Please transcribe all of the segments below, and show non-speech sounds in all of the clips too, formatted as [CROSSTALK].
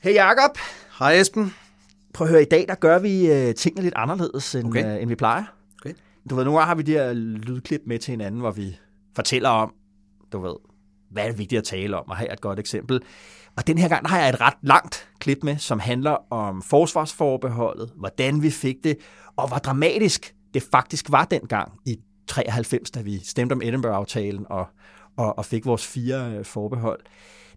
Hey Jacob, Hej Esben. prøv at høre, i dag der gør vi øh, tingene lidt anderledes, end, Okay. øh, end vi plejer. Okay. Du ved, gange har vi de her lydklip med til hinanden, hvor vi fortæller om, du ved, hvad er vigtigt at tale om, og her er et godt eksempel. Og den her gang der har jeg et ret langt klip med, som handler om forsvarsforbeholdet, hvordan vi fik det, og hvor dramatisk det faktisk var dengang i 93, da vi stemte om Edinburgh-aftalen og, og, og fik vores fire øh, forbehold.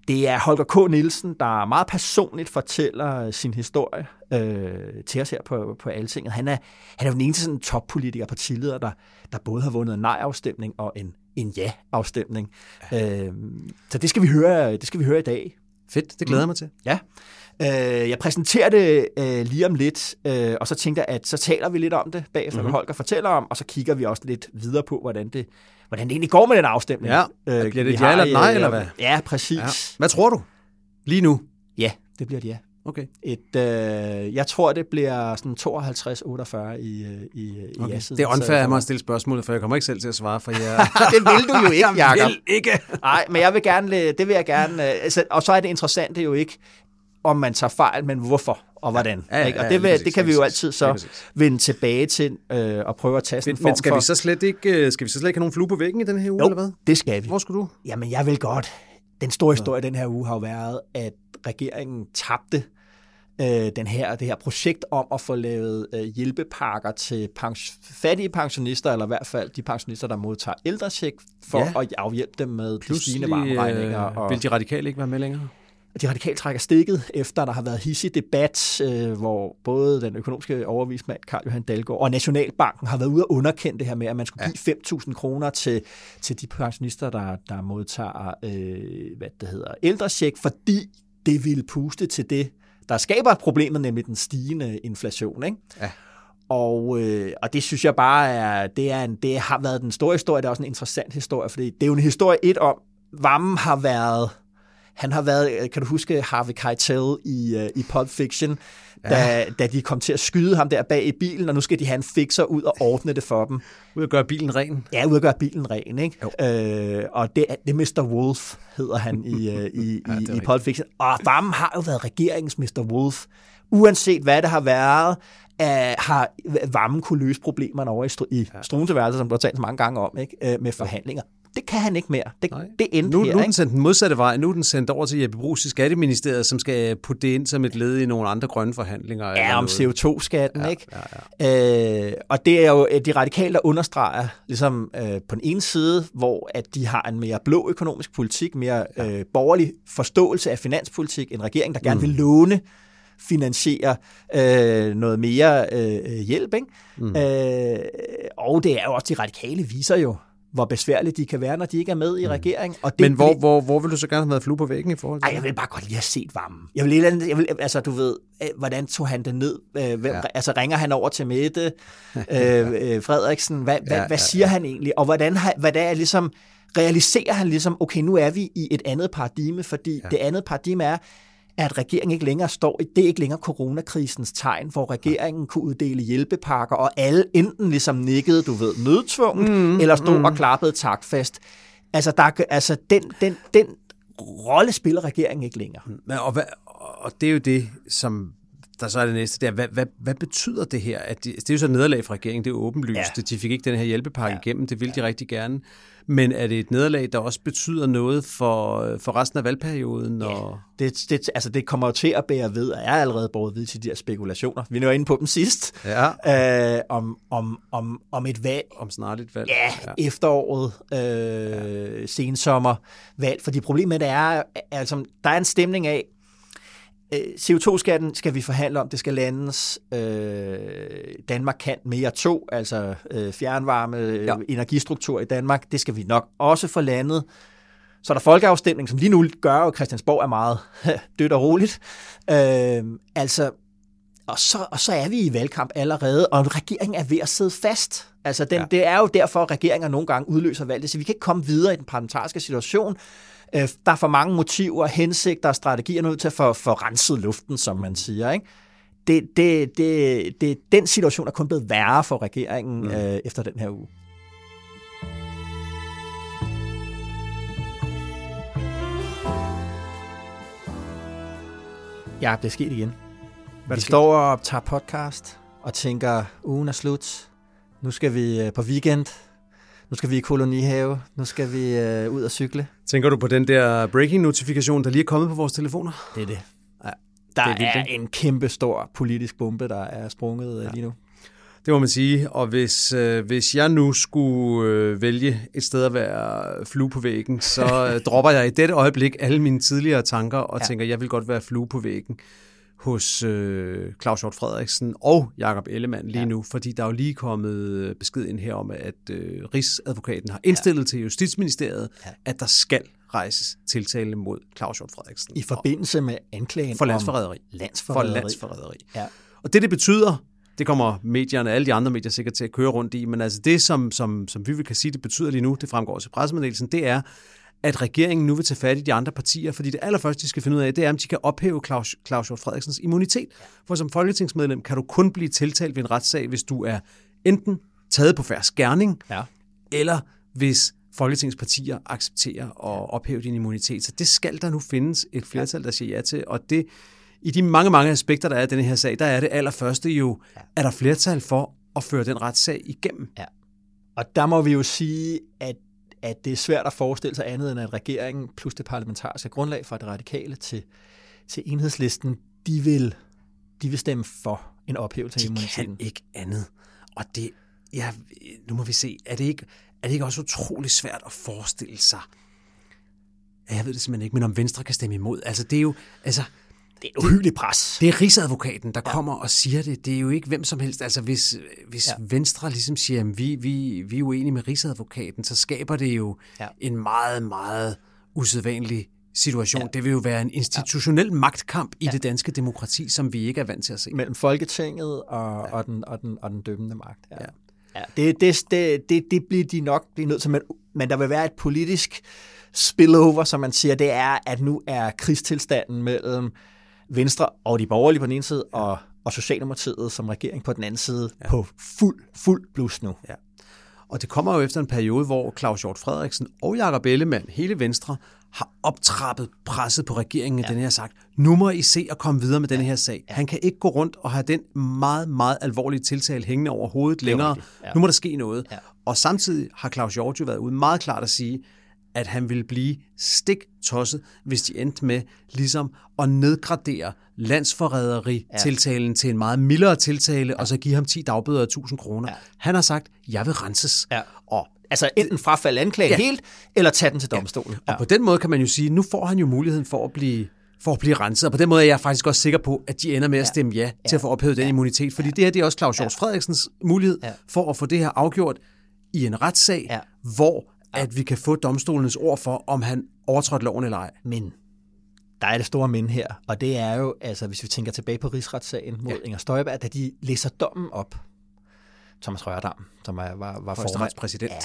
Det er Holger K. Nielsen, der meget personligt fortæller øh, sin historie øh, til os her på, på Altinget. Han er, han er jo den eneste sådan, toppolitiker og partileder, der, der både har vundet en nej-afstemning og en, en ja-afstemning. Øh, så det skal, vi høre, det skal vi høre i dag. Fedt, det glæder jeg mig til. Ja. Øh, jeg præsenterer det øh, lige om lidt, øh, og så tænker jeg, at så taler vi lidt om det bagefter, mm-hmm. hvad Holger fortæller om, og så kigger vi også lidt videre på, hvordan det, hvordan det egentlig går med den afstemning. Ja. Bliver det et ja eller i, nej, øh, eller hvad? Ja, præcis. Ja. Hvad tror du? Lige nu? ja det bliver det ja. Okay. Et, øh, jeg tror, det bliver sådan 52-48 i, øh, i, i okay. ja-siden. Det er unfair af mig at stille spørgsmålet, for jeg kommer ikke selv til at svare, for jeg... [LAUGHS] det vil du jo ikke, jeg Jacob. vil ikke. Nej, men jeg vil gerne, det vil jeg gerne, øh, altså, og så er det interessante jo ikke, om man tager fejl, men hvorfor og hvordan. Ja, ja, ikke? Og ja, det, vil, præcis, det kan vi jo altid så vende tilbage til øh, og prøve at tage sådan Men, en form men skal for... vi så slet ikke, skal vi så slet ikke have nogen flue på væggen i den her uge, Jo, eller hvad? det skal vi. Hvor skal du? Jamen, jeg vil godt. Den store historie den her uge har jo været, at regeringen tabte øh, den her, det her projekt om at få lavet øh, hjælpepakker til pens- fattige pensionister, eller i hvert fald de pensionister, der modtager ældrecheck, for Ja. at afhjælpe dem med de Pludselig stigende varmeregninger. øh, vil de radikale ikke være med længere? De radikale trækker stikket, efter der har været hissig debat, øh, hvor både den økonomiske overvismand Karl Johan Dalgaard og Nationalbanken har været ude og underkende det her med, at man skulle give 5.000 kroner til, til de pensionister, der, der modtager øh, hvad det hedder, ældrecheck, fordi det ville puste til det, der skaber problemet, nemlig den stigende inflation. Ikke? Ja. Og, øh, og det synes jeg bare er, det, er en, det har været den store historie, det er også en interessant historie, fordi det er jo en historie et om, Vammen har været han har været, øh, kan du huske Harvey Keitel i, uh, i Pulp Fiction, da, ja. da de kom til at skyde ham der bag i bilen, og nu skal de have en fixer ud og ordne det for dem. Ud at gøre bilen ren? Ja, ud at gøre bilen ren, ikke? Øh, og det, det er Mr. Wolf, hedder han i, uh, i, Ja, i, i Pulp Fiction. Og Vammen har jo været regeringens Mr. Wolf. Uanset hvad det har været, uh, har Vammen kunne løse problemerne over i, stru- i ja. Som du har talt så mange gange om, ikke? Uh, med forhandlinger. Det kan han ikke mere. Det, Nej. det endte Nu, her, nu er den sendt den modsatte vej. Nu er den sendt over til Jeppe Brugs i Skatteministeriet, som skal putte det ind som et led i nogle andre grønne forhandlinger. eller Ja, om noget. CO2-skatten, Ja, ikke? ja, Øh, og det er jo de radikale, der understreger ligesom øh, på den ene side, hvor at de har en mere blå økonomisk politik, mere øh, borgerlig forståelse af finanspolitik, en regering, der gerne Mm. vil låne finansiere øh, noget mere øh, hjælp. Ikke? Mm. Øh, og det er jo også, de radikale viser jo, hvor besværligt de kan være, når de ikke er med i regeringen. Og det Men hvor, hvor, hvor vil du så gerne have været flue på væggen i forhold til ej, jeg vil bare godt lige have set varmen. Jeg vil, andet- jeg vil, altså, du ved, øh, hvordan tog han det ned? Øh, Hvem, Ja. ja. Altså, ringer han over til Mette [LAUGHS] øh, øh, Frederiksen? Hvad, hvad, Ja, ja, hvad ja, siger han egentlig? Og hvordan, hvad det er ligesom, realiserer han ligesom, okay, nu er vi i et andet paradigme, fordi ja. det andet paradigme er, at regeringen ikke længere står i, det er ikke længere coronakrisens tegn, hvor regeringen kunne uddele hjælpepakker, og alle enten ligesom nikkede, du ved, nødtvunget, mm, eller stod mm. og klappede taktfast. Altså, der, er- altså den, den, den rolle spiller regeringen ikke længere. Men, og, hvad, og det er jo det, som der så er det næste der. Hvad, hvad, hvad betyder det her? At de, det er jo så nederlag for regeringen, det er åbenlyst. Ja. Ja. De fik ikke den her hjælpepakke ja. igennem, det ville de rigtig gerne. Men er det et nederlag, der også betyder noget for, for resten af valgperioden? Og... Det, det, altså det kommer jo til at bære ved, og er allerede båret ved til de her spekulationer. Vi jo inde på dem sidst. Ja. Øh, om, om, om, om et valg, Om snarligt valg. ja, ja. efteråret, øh, ja. sensommer valg. Fordi problemet er, altså, der er en stemning af, CO2-skatten skal vi forhandle om, det skal landes. Øh, Danmark kan mere to, altså øh, fjernvarme, ja. Ja. energistruktur i Danmark, det skal vi nok også få landet. Så er der folkeafstemning, som lige nu gør, at Christiansborg er meget [LAUGHS] dødt og roligt. Øh, altså, og så, og så er vi i valgkamp allerede, og regeringen er ved at sidde fast. Altså, den, ja. det er jo derfor, at regeringer nogle gange udløser valget, så vi kan ikke komme videre i den parlamentariske situation. Øh, der er for mange motiver, hensigter og strategier nødt til at få, få renset luften, som man siger. Ikke? Det, det, det, det, den situation er kun blevet værre for regeringen mm. øh, efter den her uge. Ja, det er sket igen. Hvad vi står og optager podcast og tænker, ugen er slut. Nu skal vi øh, på weekend. Nu skal vi i kolonihave. Nu skal vi øh, ud og cykle. Tænker du på den der breaking-notifikation, der lige er kommet på vores telefoner? Det er det. Ja, der det er, vildt, er en kæmpe stor politisk bombe, der er sprunget øh, ja. lige nu. Det må man sige. Og hvis, øh, hvis jeg nu skulle øh, vælge et sted at være flue på væggen, så øh, dropper jeg i dette øjeblik alle mine tidligere tanker og ja. tænker, jeg vil godt være flue på væggen hos øh, Claus Hjort Frederiksen og Jakob Ellemann lige ja. nu, fordi der er jo lige kommet besked ind her om, at øh, Rigsadvokaten har indstillet ja. til Justitsministeriet, ja. at der skal rejses tiltale mod Claus Hjort Frederiksen. I forbindelse med anklagen for landsforræderi. landsforræderi. For landsforræderi. Ja. Og det, det betyder, det kommer medierne, alle de andre medier sikkert til at køre rundt i, men altså det, som, som, som vi vil kan sige, det betyder lige nu, det fremgår også i pressemeddelelsen, det er, at regeringen nu vil tage fat i de andre partier, fordi det allerførste, de skal finde ud af, det er, om de kan ophæve Claus, Claus Hjort Frederiksens immunitet. For som folketingsmedlem kan du kun blive tiltalt ved en retssag, hvis du er enten taget på færre skærning, ja. eller hvis Folketingets partier accepterer at ophæve din immunitet. Så det skal der nu findes et flertal, der siger ja til, og det i de mange, mange aspekter, der er i denne her sag, der er det allerførste jo, ja. er der flertal for at føre den retssag igennem. Ja. Og der må vi jo sige, at at det er svært at forestille sig andet end, at regeringen plus det parlamentariske grundlag fra det radikale til, til enhedslisten, de vil, de vil stemme for en ophævelse af immuniteten. De kan ikke andet. Og det, ja, nu må vi se, er det ikke, er det ikke også utrolig svært at forestille sig, jeg ved det simpelthen ikke, men om Venstre kan stemme imod. Altså, det er jo, altså, det er et uhyggeligt pres. Det er Rigsadvokaten, der ja. kommer og siger det. Det er jo ikke hvem som helst. Altså hvis, hvis ja. Venstre ligesom siger, at vi, vi, vi er uenige med Rigsadvokaten, så skaber det jo ja. en meget, meget usædvanlig situation. Ja. Det vil jo være en institutionel ja. magtkamp i ja. det danske demokrati, som vi ikke er vant til at se. Mellem Folketinget og, ja. og, den, og, den, og den dømmende magt. Ja. Ja. Ja, det, det, det, det, det bliver de nok blive nødt til, men, men der vil være et politisk spillover, som man siger, det er, at nu er krigstilstanden mellem Venstre og de borgerlige på den ene side, og, og Socialdemokratiet som regering på den anden side ja. på fuld, fuld blus nu. Ja. Og det kommer jo efter en periode, hvor Claus Hjort Frederiksen og Jakob Ellemann, hele Venstre, har optrappet presset på regeringen, ja. den her sagt, nu må I se at komme videre med ja. denne her sag. Ja. Han kan ikke gå rundt og have den meget, meget alvorlige tiltale hængende over hovedet længere. Ja. Nu må der ske noget. Ja. Og samtidig har Claus Hjort jo været ude meget klart at sige, at han ville blive stik tosset, hvis de endte med ligesom at nedgradere landsforræderi-tiltalen ja. til en meget mildere tiltale, ja. og så give ham 10 dagbøder af 1000 kroner. Ja. Han har sagt, jeg vil renses. Ja. Og Altså enten frafalde anklagen ja. helt, eller tage den til domstolen. Ja. Og på den måde kan man jo sige, nu får han jo muligheden for at blive for at blive renset. Og på den måde er jeg faktisk også sikker på, at de ender med at stemme ja, ja. til at få ophævet den ja. immunitet. Fordi ja. det her det er også Claus Hjort ja. Frederiksens mulighed ja. for at få det her afgjort i en retssag, ja. hvor at vi kan få domstolens ord for, om han overtrådte loven eller ej. Men der er det store men her, og det er jo, altså hvis vi tænker tilbage på rigsretssagen mod ja. Inger Støjberg, da de læser dommen op, Thomas Rørdam, som var, var, var formand, præsident. Ja.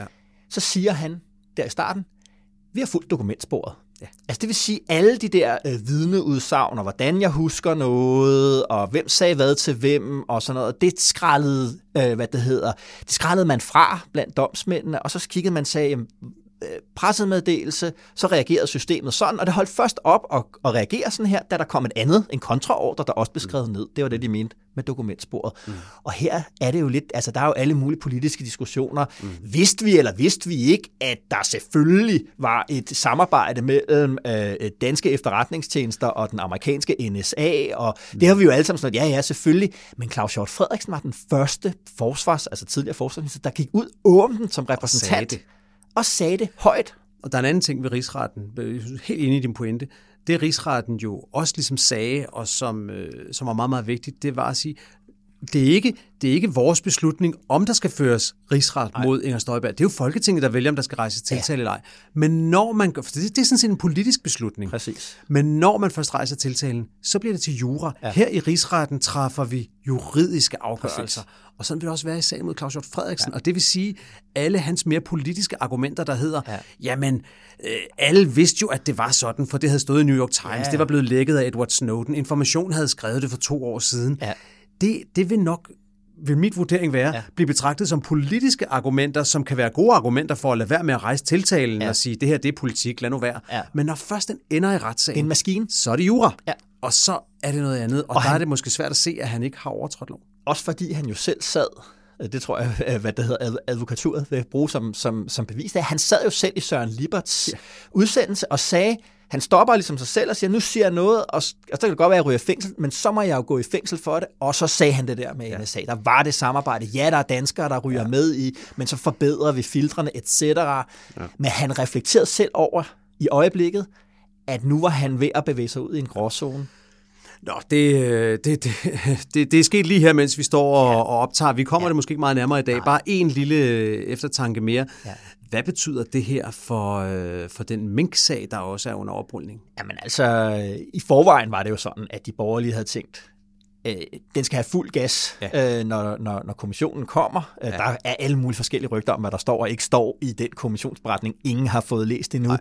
Ja. så siger han der i starten, vi har fuldt dokumentsporet. Ja. Altså det vil sige, alle de der øh, vidneudsagn, og hvordan jeg husker noget, og hvem sagde hvad til hvem, og sådan noget, det skrællede, øh, hvad det hedder, det skrællede man fra blandt domsmændene, og så kiggede man og sagde, jamen, pressemeddelelse, så reagerede systemet sådan, og det holdt først op at, at reagere sådan her, da der kom et andet, en kontraordre, der også blev skrevet mm. ned. Det var det, de mente med dokumentsporet. Mm. Og her er det jo lidt, altså der er jo alle mulige politiske diskussioner. Mm. Vidste vi eller vidste vi ikke, at der selvfølgelig var et samarbejde mellem øh, danske efterretningstjenester og den amerikanske NSA, og mm. det har vi jo alle sammen sådan, ja ja, selvfølgelig, men Claus Hjort Frederiksen var den første forsvars, altså tidligere forsvarsminister, der gik ud åbent som repræsentant og sagde det højt. Og der er en anden ting ved rigsretten, helt enig i din pointe, det rigsretten jo også ligesom sagde, og som, øh, som var meget, meget vigtigt, det var at sige, det er, ikke, det er ikke vores beslutning, om der skal føres rigsret Nej. mod Inger Støjberg. Det er jo Folketinget, der vælger, om der skal rejses tiltale ja. eller ej. Men når man gør, for det, det er sådan set en politisk beslutning. Præcis. Men når man først rejser tiltalen, så bliver det til jura. Ja. Her i rigsretten træffer vi juridiske afgørelser. Præcis. Og sådan vil det også være i sagen mod Claus Hjort Frederiksen. Ja. Og det vil sige, alle hans mere politiske argumenter, der hedder, ja. jamen, øh, alle vidste jo, at det var sådan, for det havde stået i New York Times. Ja. Det var blevet lækket af Edward Snowden. Information havde skrevet det for to år siden. Ja. Det, det vil nok vil mit vurdering være, ja. blive betragtet som politiske argumenter, som kan være gode argumenter for at lade være med at rejse tiltalen ja. og sige, det her det er politik, lad nu være. Ja. Men når først den ender i retssagen, en maskine, så er det jura. Ja. Og så er det noget andet, og, og der han, er det måske svært at se, at han ikke har overtrådt lov. Også fordi han jo selv sad det tror jeg, hvad det hedder, advokaturet vil bruge som, som, som bevis. Han sad jo selv i Søren Liberts ja. udsendelse og sagde, han stopper ligesom sig selv og siger, nu siger jeg noget, og, og så kan det godt være, at jeg ryger i fængsel, men så må jeg jo gå i fængsel for det. Og så sagde han det der med ja. NSA. Der var det samarbejde. Ja, der er danskere, der ryger ja. med i, men så forbedrer vi filtrene, etc. Ja. Men han reflekterede selv over i øjeblikket, at nu var han ved at bevæge sig ud i en gråzone. Nå, det, det, det, [LAUGHS] det, det er sket lige her, mens vi står og, ja. og optager. Vi kommer ja. det måske ikke meget nærmere i dag. Nej. Bare en lille eftertanke mere. Ja. Hvad betyder det her for, øh, for den mink-sag, der også er under oprulning? Jamen altså, i forvejen var det jo sådan, at de borgerlige havde tænkt, øh, den skal have fuld gas, ja. øh, når, når, når kommissionen kommer. Øh, ja. Der er alle mulige forskellige rygter om, hvad der står og ikke står i den kommissionsberetning. Ingen har fået læst endnu. Nej.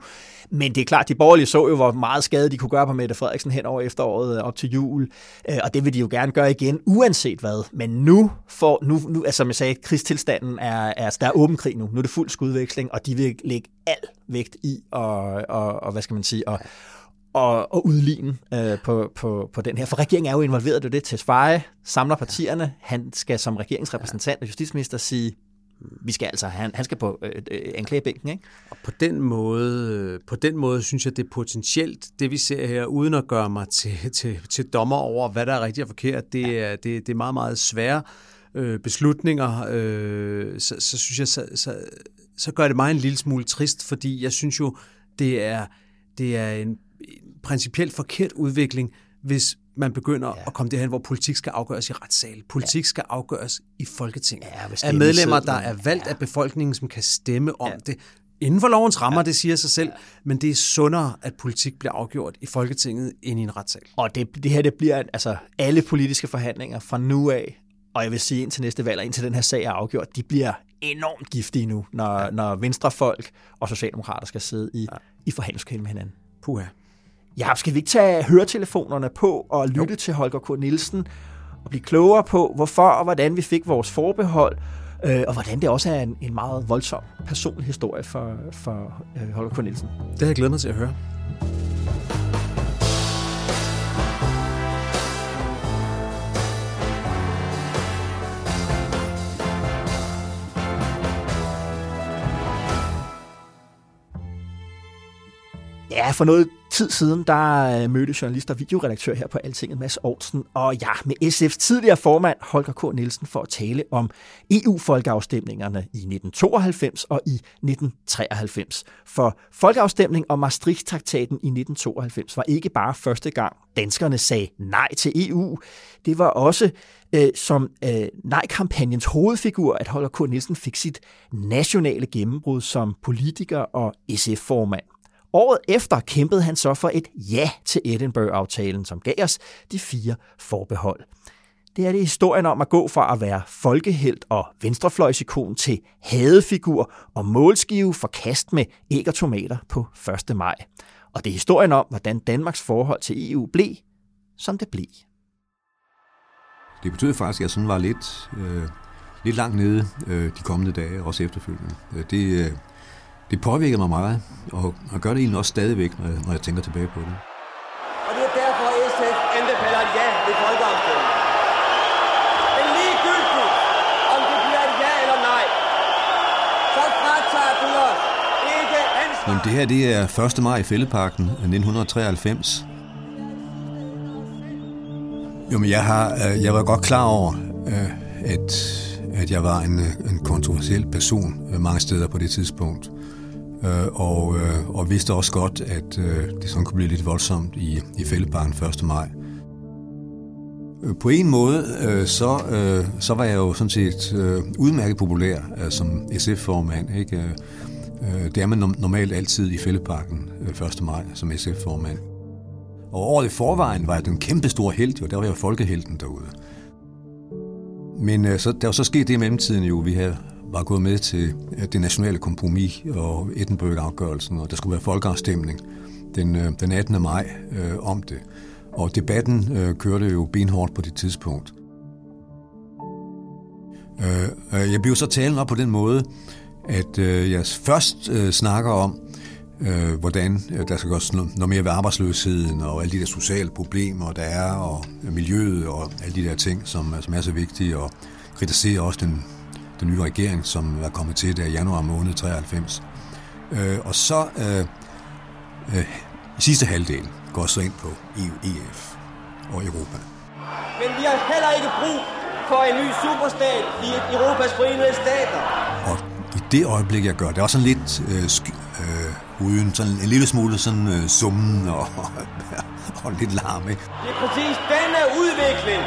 Men det er klart, de borgerlige så jo, hvor meget skade de kunne gøre på Mette Frederiksen hen over efteråret øh, op til jul. Øh, og det vil de jo gerne gøre igen, uanset hvad. Men nu, for, nu, nu altså, som jeg sagde, krigstilstanden er, er, der er åben krig nu. Nu er det fuld skudveksling, og de vil lægge al vægt i og, og, og hvad skal man sige, og, og, og udligne øh, på, på, på den her. For regeringen er jo involveret i det. Tesfaye samler partierne. Han skal som regeringsrepræsentant og justitsminister sige, vi skal altså, han, han skal på øh, øh, anklagebænken. Ikke? Og på den, måde, øh, på den måde synes jeg, det er potentielt, det vi ser her, uden at gøre mig til, [LAUGHS] til, til dommer over, hvad der er rigtigt og forkert, det, ja. er, det, det er meget, meget svære øh, beslutninger. Øh, så, så synes jeg, så, så, så gør det mig en lille smule trist, fordi jeg synes jo, det er, det er en principielt forkert udvikling, hvis man begynder ja. at komme derhen, hvor politik skal afgøres i retssal. Politik ja. skal afgøres i Folketinget. Ja, af medlemmer, der er valgt ja. af befolkningen, som kan stemme om ja. det. Inden for lovens rammer, ja. det siger sig selv, men det er sundere, at politik bliver afgjort i Folketinget end i en retssal. Og det, det her, det bliver altså alle politiske forhandlinger fra nu af, og jeg vil sige indtil næste valg, og indtil den her sag er afgjort, de bliver enormt giftige nu, når, ja. når venstrefolk og socialdemokrater skal sidde i, ja. i forhandlingskæld med hinanden. Puha. Ja, skal vi ikke tage høretelefonerne på og lytte jo. til Holger K. Nielsen og blive klogere på, hvorfor og hvordan vi fik vores forbehold, øh, og hvordan det også er en, en meget voldsom personlig historie for, for øh, Holger K. Nielsen. Det har jeg glædet mig til at høre. For noget tid siden, der øh, mødte journalist og videoredaktør her på Altinget, Mads Aarhusen, og ja, med SF's tidligere formand, Holger K. Nielsen, for at tale om EU-folkeafstemningerne i 1992 og i 1993. For folkeafstemning om Maastricht-traktaten i 1992 var ikke bare første gang, danskerne sagde nej til EU. Det var også øh, som øh, nej-kampagnens hovedfigur, at Holger K. Nielsen fik sit nationale gennembrud som politiker og SF-formand. Året efter kæmpede han så for et ja til Edinburgh-aftalen, som gav os de fire forbehold. Det er det historien om at gå fra at være folkehelt og venstrefløjsikon til hadefigur og målskive for kast med æg og tomater på 1. maj. Og det er historien om, hvordan Danmarks forhold til EU blev, som det blev. Det betød faktisk, at jeg sådan var lidt, øh, lidt langt nede øh, de kommende dage, også efterfølgende. Øh, det, øh, det påvirker mig meget, og, og gør det egentlig også stadigvæk, når jeg, når jeg tænker tilbage på det. Og det er derfor, SF anbefaler ja ved folkeafstemningen. Men ligegyldigt, om det bliver et ja eller nej, så fratager du os ikke ansvar. Jamen, det her det er 1. maj i Fælleparken 1993. Jo, men jeg, har, øh, jeg var godt klar over, øh, at, at jeg var en, en kontroversiel person øh, mange steder på det tidspunkt øh, og, øh, og vidste også godt, at øh, det sådan kunne blive lidt voldsomt i, i fældeparken 1. maj. Øh, på en måde, øh, så, øh, så var jeg jo sådan set øh, udmærket populær øh, som SF-formand. Ikke? Øh, øh, det er man normalt altid i fældeparken øh, 1. maj som SF-formand. Og året i forvejen var jeg den kæmpe store held, og der var jeg folkehelten derude. Men øh, så, der var så sket det i mellemtiden jo, vi havde, var gået med til øh, det nationale kompromis og Edinburgh-afgørelsen, og der skulle være folkeafstemning den, øh, den 18. maj øh, om det. Og debatten øh, kørte jo benhårdt på det tidspunkt. Øh, øh jeg blev så talen op på den måde, at øh, jeg først øh, snakker om, øh, hvordan øh, der skal gøres noget mere ved arbejdsløsheden og alle de der sociale problemer, der er, og miljøet og alle de der ting, som, som er så vigtige, og kritiserer også den, den nye regering, som er kommet til der i januar måned 93. Øh, og så øh, øh, i sidste halvdel går så ind på EU, EF og Europa. Men vi har heller ikke brug for en ny superstat i Europas forenede stater. Og i det øjeblik, jeg gør, det er også sådan lidt øh, sk- øh, uden sådan en lille smule sådan øh, summen og, [LAUGHS] og lidt larm, ikke? Det er præcis denne udvikling,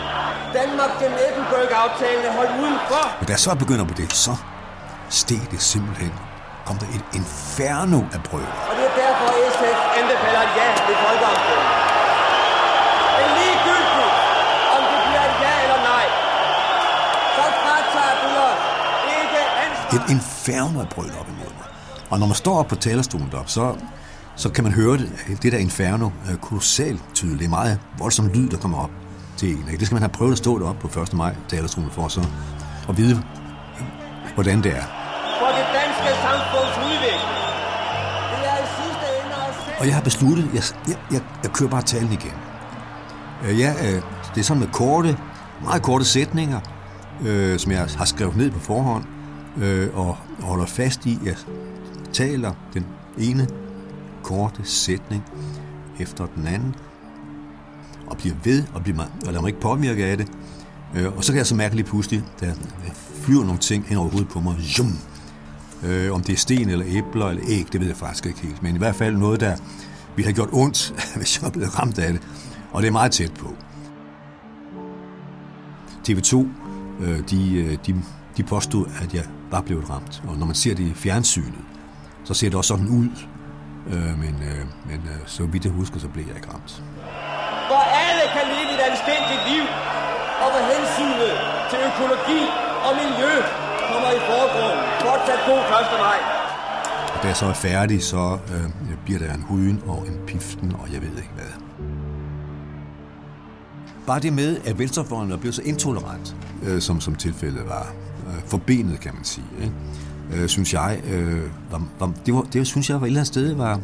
Danmark gennem Edinburgh-aftalen er holdt udenfor. Men da jeg så begynder på det, så steg det simpelthen. Kom der et inferno af brød. Og det er derfor, SF anbefaler ja ved folkeafstemningen. Men ligegyldigt, om det bliver et ja eller nej, så fratager du os ikke ansvar. Et inferno af brød op imod mig. Og når man står op på talerstolen deroppe, så, så kan man høre det, det der inferno er kolossalt tydeligt. Det er meget voldsom lyd, der kommer op til en. Det skal man have prøvet at stå deroppe på 1. maj talerstolen for så at vide, hvordan det er. For det danske samfunds udvikling. Det er i sidste ende selv. Og jeg har besluttet, jeg, jeg, jeg, jeg kører bare talen igen. Øh, ja, øh, det er sådan med korte, meget korte sætninger, øh, som jeg har skrevet ned på forhånd, øh, og holder fast i. Jeg taler den ene korte sætning efter den anden, og bliver ved, og, bliver, og lader mig ikke påvirke af det. Øh, og så kan jeg så mærke lige pludselig, der flyver nogle ting ind over hovedet på mig. Jum! Øh, om det er sten eller æbler eller æg, det ved jeg faktisk ikke helt. Men i hvert fald noget, der ville have gjort ondt, [LAUGHS] hvis jeg var blevet ramt af det. Og det er meget tæt på. TV2, øh, de, øh, de, de påstod, at jeg var blevet ramt. Og når man ser det i fjernsynet, så ser det også sådan ud. Øh, men øh, men øh, så vidt jeg husker, så blev jeg ikke ramt. Hvor alle kan leve et anstændigt liv, og hvor hensynet til økologi og miljø kommer i forgrunden. Fortsat god 1. maj. Og da jeg så er færdig, så øh, bliver der en huden og en piften, og jeg ved ikke hvad. Bare det med, at venstrefløjen er blevet så intolerant, øh, som, som tilfældet var, øh, forbenet kan man sige, ikke? Øh, synes jeg, øh, var, var, det, var, det synes jeg var et eller andet sted var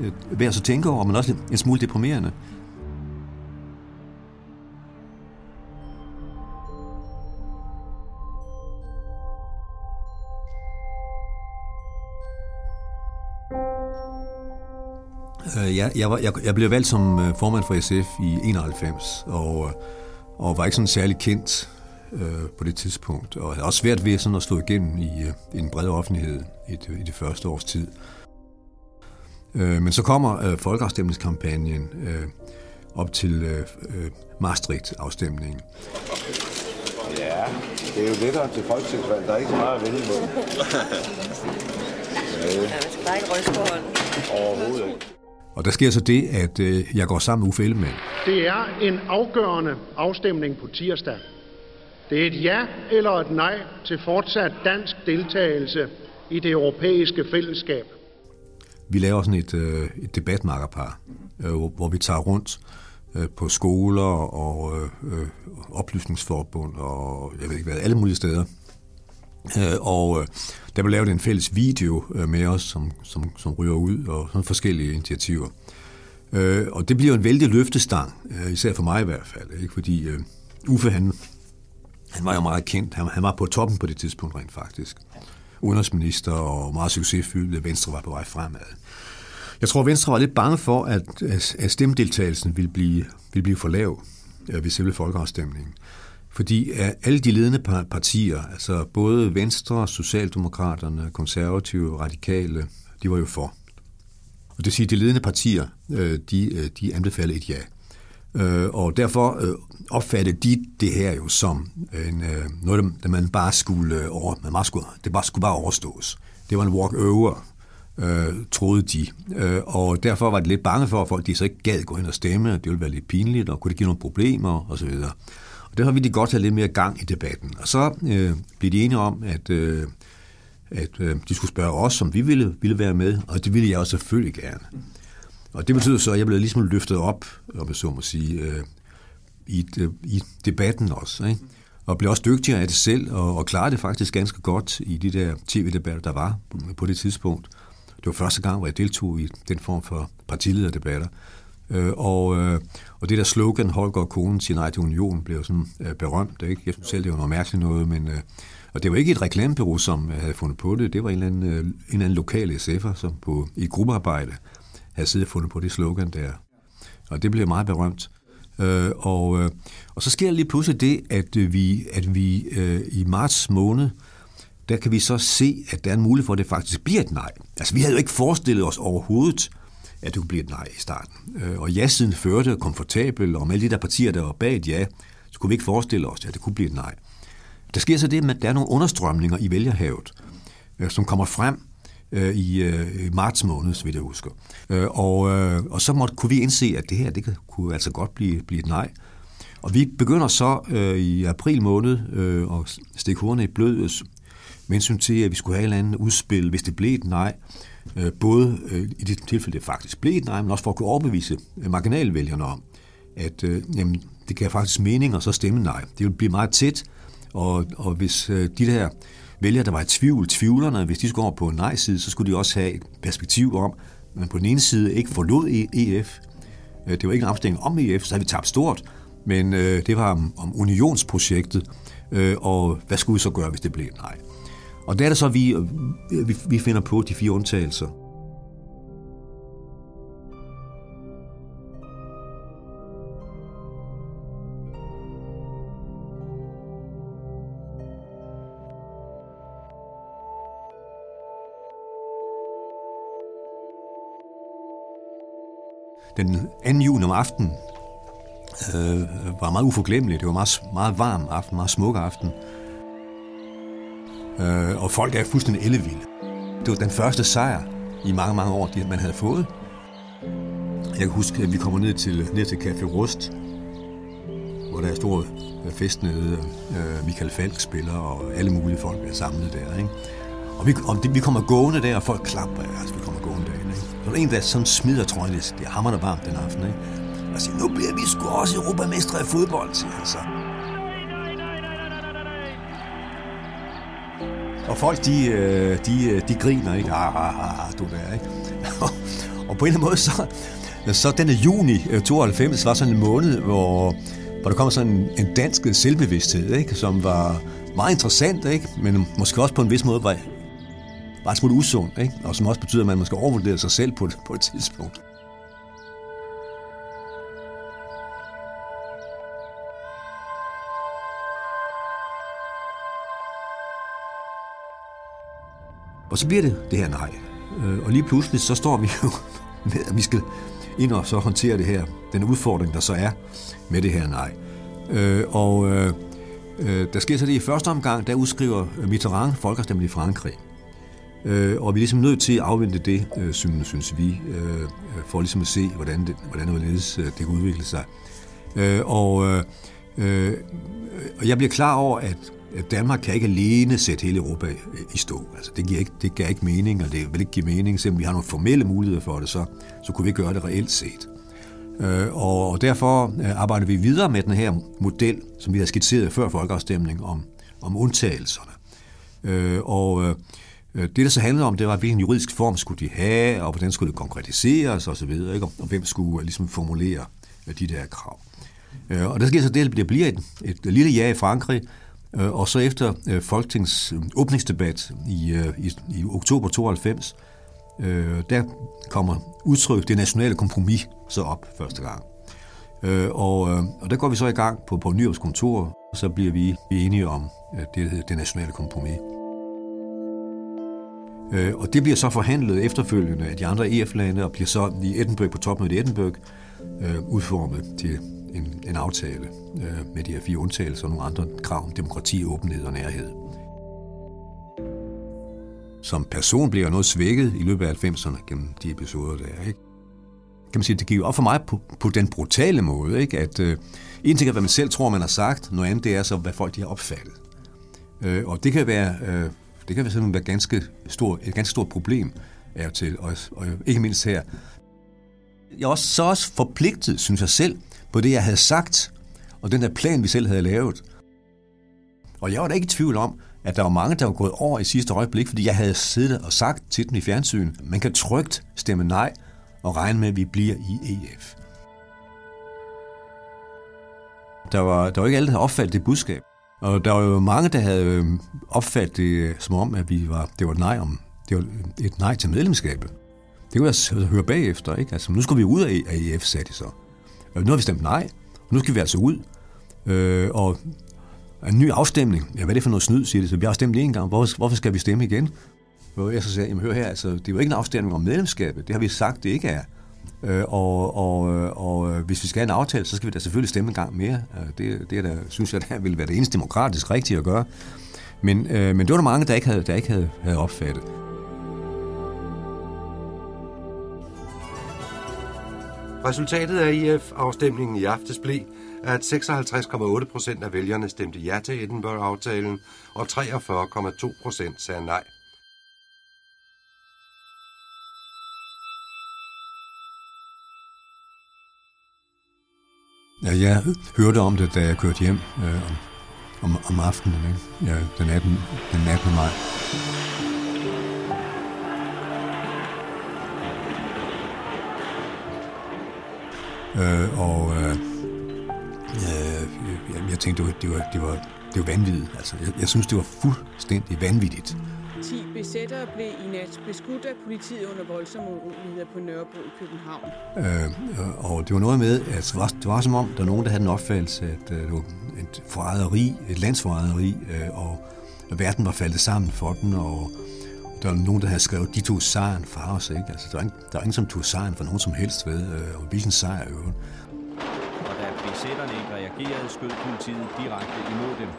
øh, værd at tænke over, men også lidt, en smule deprimerende. Øh, Jeg, jeg, var, jeg, jeg blev valgt som øh, formand for SF i 91, og, øh, og var ikke sådan særlig kendt øh, på det tidspunkt, og havde også svært ved sådan at slå igennem i, øh, i en bred offentlighed i det, i det første års tid. Øh, men så kommer øh, folkeafstemningskampagnen øh, op til øh, øh, Maastricht-afstemningen. Ja, det er jo lettere til folketingsvalg. Der er ikke så meget at vælge på. Ja, man skal bare ikke ryste på hånden. Overhovedet ikke. Og der sker så det, at øh, jeg går sammen med Uffe Ellemann. Det er en afgørende afstemning på tirsdag. Det er et ja eller et nej til fortsat dansk deltagelse i det europæiske fællesskab. Vi laver sådan et, øh, et debatmarkerpar, øh, hvor, vi tager rundt øh, på skoler og øh, øh, oplysningsforbund og jeg ved ikke hvad, alle mulige steder. Øh, og øh, der blev lavet en fælles video øh, med os, som, som, som ryger ud, og sådan forskellige initiativer. Øh, og det bliver en vældig løftestang, øh, især for mig i hvert fald, ikke? fordi øh, Uffe, han, han var jo meget kendt, han, han var på toppen på det tidspunkt rent faktisk. Udenrigsminister og meget succesfyldt, Venstre var på vej fremad. Jeg tror, Venstre var lidt bange for, at, at stemmedeltagelsen ville blive, ville blive for lav øh, ved selve folkeafstemningen. Fordi øh, alle de ledende partier, altså både Venstre, Socialdemokraterne, Konservative, Radikale, de var jo for. Og det vil sige, at de ledende partier, øh, de, de anbefalede et ja. Øh, og derfor øh, opfattede de det her jo som øh, en, øh, noget, der man bare skulle øh, over, man bare skulle, det bare skulle bare overstås. Det var en walk over, øh, troede de. Øh, og derfor var det lidt bange for, at folk de så ikke gad gå ind og stemme, det ville være lidt pinligt, og kunne det give nogle problemer, og så videre. Og derfor ville de godt have lidt mere gang i debatten. Og så øh, blev de enige om, at, øh, at øh, de skulle spørge os, om vi ville, ville være med, og det ville jeg også selvfølgelig gerne. Og det betyder så, at jeg blev ligesom løftet op, om jeg så må sige, øh, i, øh, i debatten også. Ikke? Og blev også dygtigere af det selv, og, og klarede det faktisk ganske godt i de der tv-debatter, der var på det tidspunkt. Det var første gang, hvor jeg deltog i den form for partilederdebatter. Øh, og, øh, og det der slogan, Holger og konen siger nej til union, blev sådan øh, berømt. Ikke? Jeg synes selv, det var noget mærkeligt noget, men... Øh, og det var ikke et reklamebureau, som havde fundet på det. Det var en eller anden, øh, en eller anden lokal SF'er, som på, i gruppearbejde havde siddet og fundet på det slogan der. Og det blev meget berømt. Øh, og, øh, og så sker lige pludselig det, at øh, vi, at vi øh, i marts måned, der kan vi så se, at der er en mulighed for, at det faktisk bliver et nej. Altså, vi havde jo ikke forestillet os overhovedet, at det kunne blive et nej i starten. Øh, og ja-siden førte komfortabel, og med alle de der partier, der var bag et ja, så kunne vi ikke forestille os, at det kunne blive et nej. Der sker så det, at der er nogle understrømninger i vælgerhavet, øh, som kommer frem øh, i, øh, i marts måned, så vidt jeg husker. Øh, og, øh, og så måtte, kunne vi indse, at det her det kunne altså godt blive, blive et nej. Og vi begynder så øh, i april måned øh, at stikke hornene i blød øh, med hensyn til, at vi skulle have et eller andet udspil, hvis det blev et nej. Øh, både øh, i det tilfælde, det faktisk blev et nej, men også for at kunne overbevise øh, marginalvælgerne om, at øh, jamen, det kan faktisk mening at så stemme nej. Det vil blive meget tæt, og, og hvis øh, de der vælgere, der var i tvivl, tvivlerne, hvis de skulle over på en nej-side, så skulle de også have et perspektiv om, at man på den ene side ikke forlod EF. Øh, det var ikke en afstemning om EF, så havde vi tabt stort, men øh, det var om, om unionsprojektet, øh, og hvad skulle vi så gøre, hvis det blev nej? Og der er det så, at vi, vi finder på de fire undtagelser. Den 2. juni om aftenen øh, var meget uforglemmelig. Det var meget, meget varm aften, meget smuk aften. Øh, og folk er fuldstændig ellevilde. Det var den første sejr i mange, mange år, man havde fået. Jeg kan huske, at vi kommer ned til, ned til Café Rust, hvor der er stor øh, fest nede. Øh, Michael Falk spiller, og alle mulige folk er samlet der. Ikke? Og, vi, og det, vi kommer gående der, og folk klapper, altså vi kommer gående så der en, der sådan smider trøjen, det er hammerende varmt den aften. Ikke? Og siger, nu bliver vi sgu også europamestre i fodbold, siger han så. Og folk, de, øh, de, øh, de griner, ikke? Ah, ah, ah, ah du der, ikke? [LAUGHS] og på en eller anden måde, så, så den juni øh, 92 var sådan en måned, hvor, hvor der kom sådan en, en dansk selvbevidsthed, ikke? som var meget interessant, ikke? men måske også på en vis måde var, var et smule usund, ikke? og som også betyder, at man måske overvurderer sig selv på, på et tidspunkt. Og så bliver det det her nej. Øh, og lige pludselig så står vi jo [LAUGHS] med, at vi skal ind og så håndtere det her, den udfordring, der så er med det her nej. Øh, og øh, øh der sker så det i første omgang, der udskriver Mitterrand folkeafstemning i Frankrig. Øh, og vi er ligesom nødt til at afvente det, øh, synes, synes vi, øh, for ligesom at se, hvordan det, hvordan det, det kan udvikle sig. Og, og jeg bliver klar over, at Danmark kan ikke alene sætte hele Europa i stå. Altså, det, giver ikke, det giver ikke mening, og det vil ikke give mening, selvom vi har nogle formelle muligheder for det, så, så kunne vi ikke gøre det reelt set. Øh, og, og derfor arbejder vi videre med den her model, som vi har skitseret før folkeafstemning om, om undtagelserne. Øh, og Øh, det, der så handlede om, det var, hvilken juridisk form skulle de have, og hvordan skulle det konkretiseres osv., ikke? og hvem skulle øh, ligesom formulere øh, de der krav. Øh, og der sker så det, at det bliver et, et lille ja i Frankrig, og så efter Folketingets åbningsdebat i, i, i oktober 92, der kommer udtryk det nationale kompromis så op første gang. Og, og der går vi så i gang på, på Nyhavns kontor, og så bliver vi, vi enige om det, det nationale kompromis. Øh, og det bliver så forhandlet efterfølgende af de andre EF-lande, og bliver så i Edinburgh på topmødet i Edinburgh øh, udformet til en, en aftale øh, med de her fire undtagelser og nogle andre krav om demokrati, åbenhed og nærhed. Som person bliver jeg noget svækket i løbet af 90'erne gennem de episoder der. Ikke? Kan man sige, det gik op for mig på, på den brutale måde, ikke? at øh, en ting er, hvad man selv tror, man har sagt, noget andet det er så, hvad folk de har opfattet. Øh, og det kan være, øh, det kan være, være ganske stor, et ganske stort problem af og til, og, og ikke mindst her. Jeg er også så også forpligtet, synes jeg selv, på det, jeg havde sagt, og den der plan, vi selv havde lavet. Og jeg var da ikke i tvivl om, at der var mange, der var gået over i sidste øjeblik, fordi jeg havde siddet og sagt til dem i fjernsyn, man kan trygt stemme nej og regne med, at vi bliver i EF. Der var, der var ikke alle, der havde opfattet det budskab. Og der var jo mange, der havde øh, opfattet det øh, som om, at vi var, det var et nej, om, det var et nej til medlemskabet. Det kunne altså jeg høre bagefter. Ikke? Altså, nu skal vi ud af EF, sagde de så. Øh, nu har vi stemt nej, og nu skal vi altså ud. Øh, og en ny afstemning. Ja, hvad er det for noget snyd, siger de. Så vi har stemt en gang. Hvorfor, hvorfor skal vi stemme igen? Hvor jeg så sagde, jamen hør her, altså, det er jo ikke en afstemning om medlemskabet. Det har vi sagt, det ikke er. Øh, og, og, og øh, hvis vi skal have en aftale, så skal vi da selvfølgelig stemme en gang mere. Øh, det, det er da, synes jeg, [LAUGHS] det vil være det eneste demokratisk rigtige at gøre. Men, øh, men det var der mange, der ikke havde, der ikke havde, havde opfattet. Resultatet af IF-afstemningen i aftes blev, at 56,8 procent af vælgerne stemte ja til Edinburgh-aftalen, og 43,2 procent sagde nej. Ja, jeg hørte om det, da jeg kørte hjem øh, om, om, om aftenen, ikke? Ja, den, 18, den 18. maj. Øh, og øh, øh, jeg tænkte, det var, det var, det var, det var vanvittigt. Altså, jeg, jeg synes, det var fuldstændig vanvittigt. 10 besættere blev i nat beskudt af politiet under voldsomme uroligheder på Nørrebro i København. Øh, og det var noget med, at det var, det var som om, der var nogen, der havde en opfattelse, at øh, det var et forræderi, et landsforræderi, øh, og at verden var faldet sammen for den, og der var nogen, der havde skrevet, de tog sejren fra os. Ikke? Altså, der, var ingen, der var ingen, som tog sejren for nogen som helst ved, øh, og hvilken sejr øvrigt. Og da besætterne ikke reagerede, skød politiet direkte imod dem.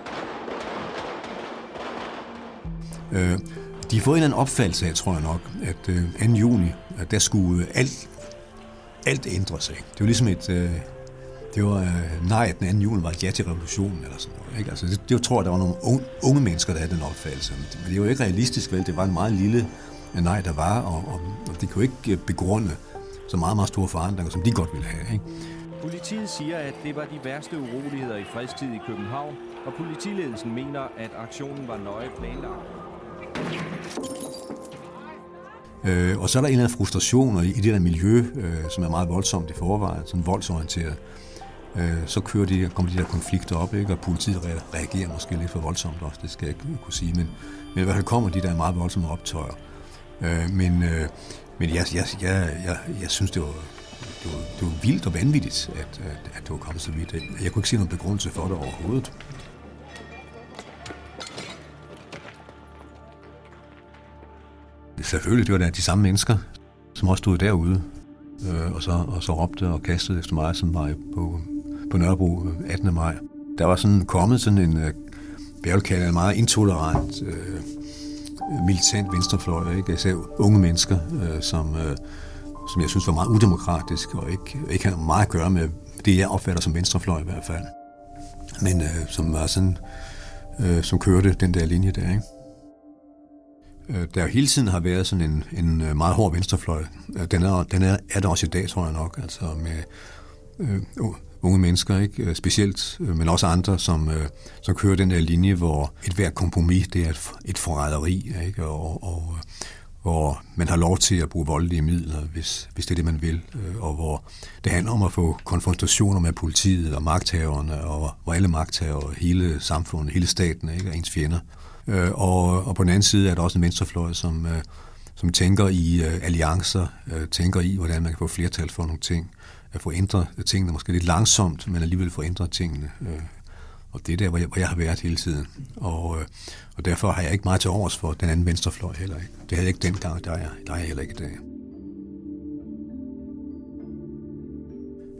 Øh, de har fået en eller anden opfattelse af, tror jeg nok, at øh, 2. juni, at der skulle øh, alt, alt ændre sig. Det var ligesom et... Øh, det var øh, nej, at den 2. juni var et ja til revolutionen, eller sådan noget. Ikke? Altså, det, det tror jeg, der var nogle unge, unge mennesker, der havde den opfattelse. Men det, men det var jo ikke realistisk, vel? Det var en meget lille øh, nej, der var, og, og, og det kunne ikke øh, begrunde så meget, meget store forandringer, som de godt ville have. Ikke? Politiet siger, at det var de værste uroligheder i fredstid i København, og politiledelsen mener, at aktionen var nøje planlagt. Øh, og så er der en eller anden frustration i, det der miljø, øh, som er meget voldsomt i forvejen, sådan voldsorienteret. Øh, så kører de, kommer de der konflikter op, ikke? og politiet reagerer måske lidt for voldsomt også, det skal jeg ikke kunne sige, men, men i hvert fald kommer de der meget voldsomme optøjer. Øh, men øh, men jeg, jeg, jeg, jeg, jeg synes, det var, det var, det var vildt og vanvittigt, at, at, at det var kommet så vidt. Jeg kunne ikke se nogen begrundelse for det overhovedet. Selvfølgelig, det var da de samme mennesker, som også stod derude, øh, og, så, og så råbte og kastede efter mig, som var på, på Nørrebro øh, 18. maj. Der var sådan kommet sådan en, øh, hvad jeg vil kalde en meget intolerant, øh, militant venstrefløj, ikke? Især unge mennesker, øh, som, øh, som jeg synes var meget udemokratisk, og ikke, ikke har meget at gøre med det, jeg opfatter som venstrefløj i hvert fald. Men øh, som var sådan, øh, som kørte den der linje der, ikke? Øh, der hele tiden har været sådan en, en øh, meget hård venstrefløj. Øh, den er, den er, er der også i dag, tror jeg nok, altså med øh, unge mennesker, ikke? specielt, men også andre, som, øh, som kører den der linje, hvor et hvert kompromis, det er et, et forræderi, ikke? Og, og, hvor man har lov til at bruge voldelige midler, hvis, hvis det er det, man vil, og hvor det handler om at få konfrontationer med politiet og magthaverne, og hvor alle magthavere, hele samfundet, hele staten, ikke? og ens fjender. Øh, og, og på den anden side er der også en venstrefløj, som, øh, som tænker i øh, alliancer, øh, tænker i, hvordan man kan få flertal for nogle ting, at få ændret tingene, måske lidt langsomt, men alligevel få ændret tingene. Øh, og det er der, hvor jeg, hvor jeg har været hele tiden. Og, øh, og derfor har jeg ikke meget til overs for den anden venstrefløj heller ikke. Det havde jeg ikke dengang, der er, der er jeg heller ikke i dag.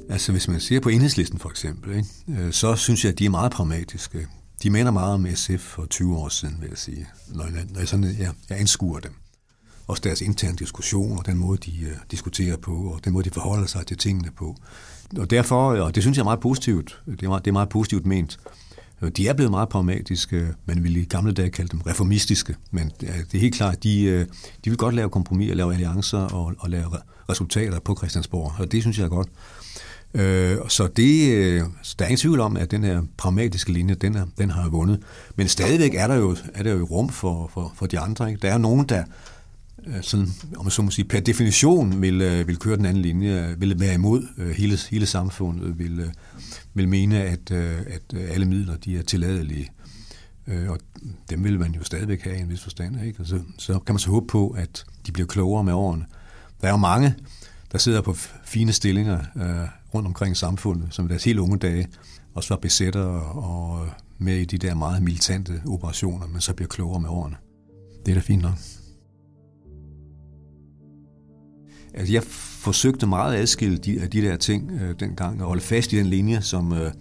Altså hvis man ser på enhedslisten for eksempel, ikke, øh, så synes jeg, at de er meget pragmatiske. De minder meget om SF for 20 år siden, vil jeg sige, når jeg, når jeg, sådan, jeg, jeg anskuer dem. Også deres interne diskussioner, den måde, de uh, diskuterer på, og den måde, de forholder sig til tingene på. Og derfor, og det synes jeg er meget positivt, det er meget, det er meget positivt ment. De er blevet meget pragmatiske, man ville i gamle dage kalde dem reformistiske, men det er helt klart, de, øh, de vil godt lave kompromis, og lave alliancer og, og lave resultater på Christiansborg, og det synes jeg er godt. Øh, så det, øh, så der er ingen tvivl om, at den her pragmatiske linje, den, er, den har vundet. Men stadigvæk er der jo, er der jo rum for, for, for de andre. Ikke? Der er nogen, der øh, sådan, om man så må sige, per definition vil, øh, vil køre den anden linje, vil være imod øh, hele, hele samfundet, vil, vil mene, at, at alle midler de er tilladelige. Og dem vil man jo stadigvæk have i en vis forstand. Ikke? Og så, så kan man så håbe på, at de bliver klogere med årene. Der er jo mange, der sidder på fine stillinger øh, rundt omkring i samfundet, som deres helt unge dage også var besætter og med i de der meget militante operationer, men så bliver klogere med årene. Det er da fint nok. Altså, jeg forsøgte meget at adskille de, af de der ting øh, dengang, og holde fast i den linje, som, øh,